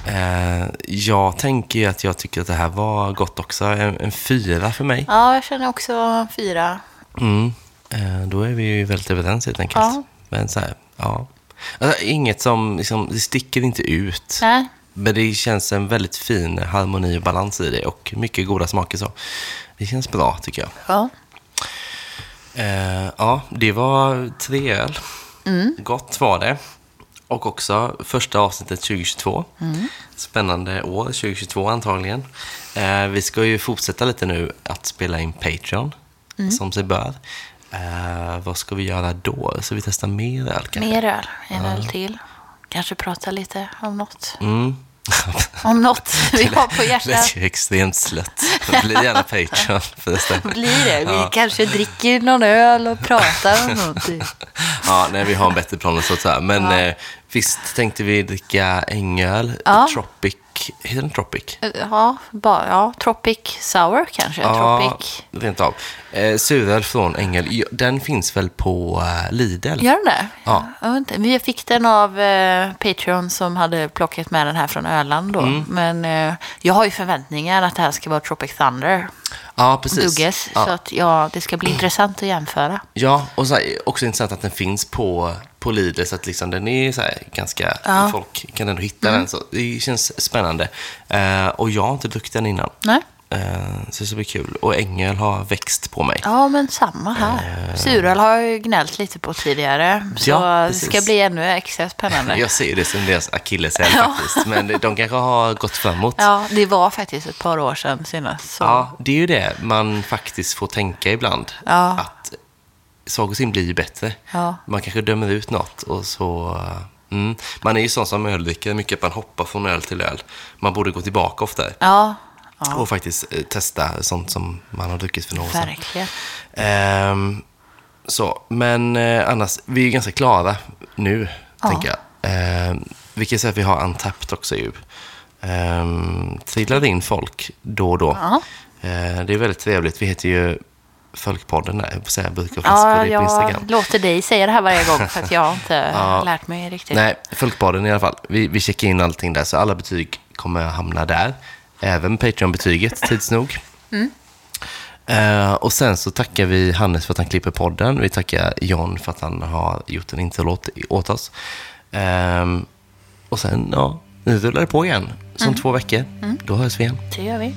Eh, jag tänker ju att jag tycker att det här var gott också. En, en fyra för mig. ja, jag känner också fyra. Mm. Eh, då är vi ju väldigt överens helt enkelt. Ja. Men så här, ja. Alltså, inget som, liksom, det sticker inte ut. Nej. Men det känns en väldigt fin harmoni och balans i det och mycket goda smaker så. Det känns bra tycker jag. Ja. Eh, ja, det var tre öl. Mm. Gott var det. Och också första avsnittet 2022. Mm. Spännande år 2022 antagligen. Eh, vi ska ju fortsätta lite nu att spela in Patreon, Mm. som sig bör. Eh, vad ska vi göra då? Så vi testar mer öl kanske? Mer öl, en öl till. Kanske prata lite om något. Mm. Om något vi har på Det hjärtat. lät ju extremt slött. Bli gärna Patreon förresten. Blir det. Vi Ja. kanske dricker någon öl och pratar om någonting. Ja, nej, vi har en bättre plan än så. Men Ja. eh, visst tänkte vi dricka ängöl, Ja. Tropic, heter den Tropic? Ja, bara, ja, Tropic Sour kanske. Tropic. rent av. Eh, suröl från Ängel, ja, den finns väl på eh, Lidl? Gör den det? Ja. Jag vet inte. Vi fick den av eh, Patreon som hade plockat med den här från Öland då. Mm. Men eh, jag har ju förväntningar att det här ska vara Tropic Thunder. Ja, precis. Dugges. Ja. Så att, ja, det ska bli intressant att jämföra. Ja, och så här, också intressant att den finns på, på Lidl, så att liksom, den är så ganska, folk kan ändå hitta den. Så det känns spännande. Eh, och jag har inte druckit den innan. Nej? Eh, så det ska bli kul. Och ängel har växt på mig. Ja, men samma här. Suröl har jag ju gnällt lite på tidigare. Så Ja, det ska bli ännu extra spännande. Jag ser det som deras akilleshäl faktiskt. Men de kanske har gått framåt. Ja, det var faktiskt ett par år sedan senast. Så. Ja, det är ju det man faktiskt får tänka ibland. Ja. Att saker och ting blir ju bättre. Ja. Man kanske dömer ut något och så... Mm. Man är ju sån som öldrickare, mycket att man hoppar från öl till öl. Man borde gå tillbaka oftare. Ja, ja Och faktiskt eh, testa sånt som man har druckit för några år sedan. verkligen. Ehm, så, men eh, annars, vi är ganska klara nu, Ja. tänker jag. Ehm, vi kan säga att vi har Untapped också ju. Um, trillar in folk då och då. Ja. Eh, det är väldigt trevligt. Vi heter ju Folkpodden, jag får säga, jag brukar finnas på Ja, på jag Instagram. låter dig säga det här varje gång för att jag har inte Ja. lärt mig riktigt. Nej, Folkpodden i alla fall. Vi, vi checkar in allting där, så alla betyg kommer hamna där. Även Patreon-betyget, tids nog. Eh, och sen så tackar vi Hannes för att han klipper podden. Vi tackar John för att han har gjort en introlåt åt oss. Ehm, och sen, ja, nu rullar det på igen. Som två veckor. Då hörs vi igen. Det gör vi.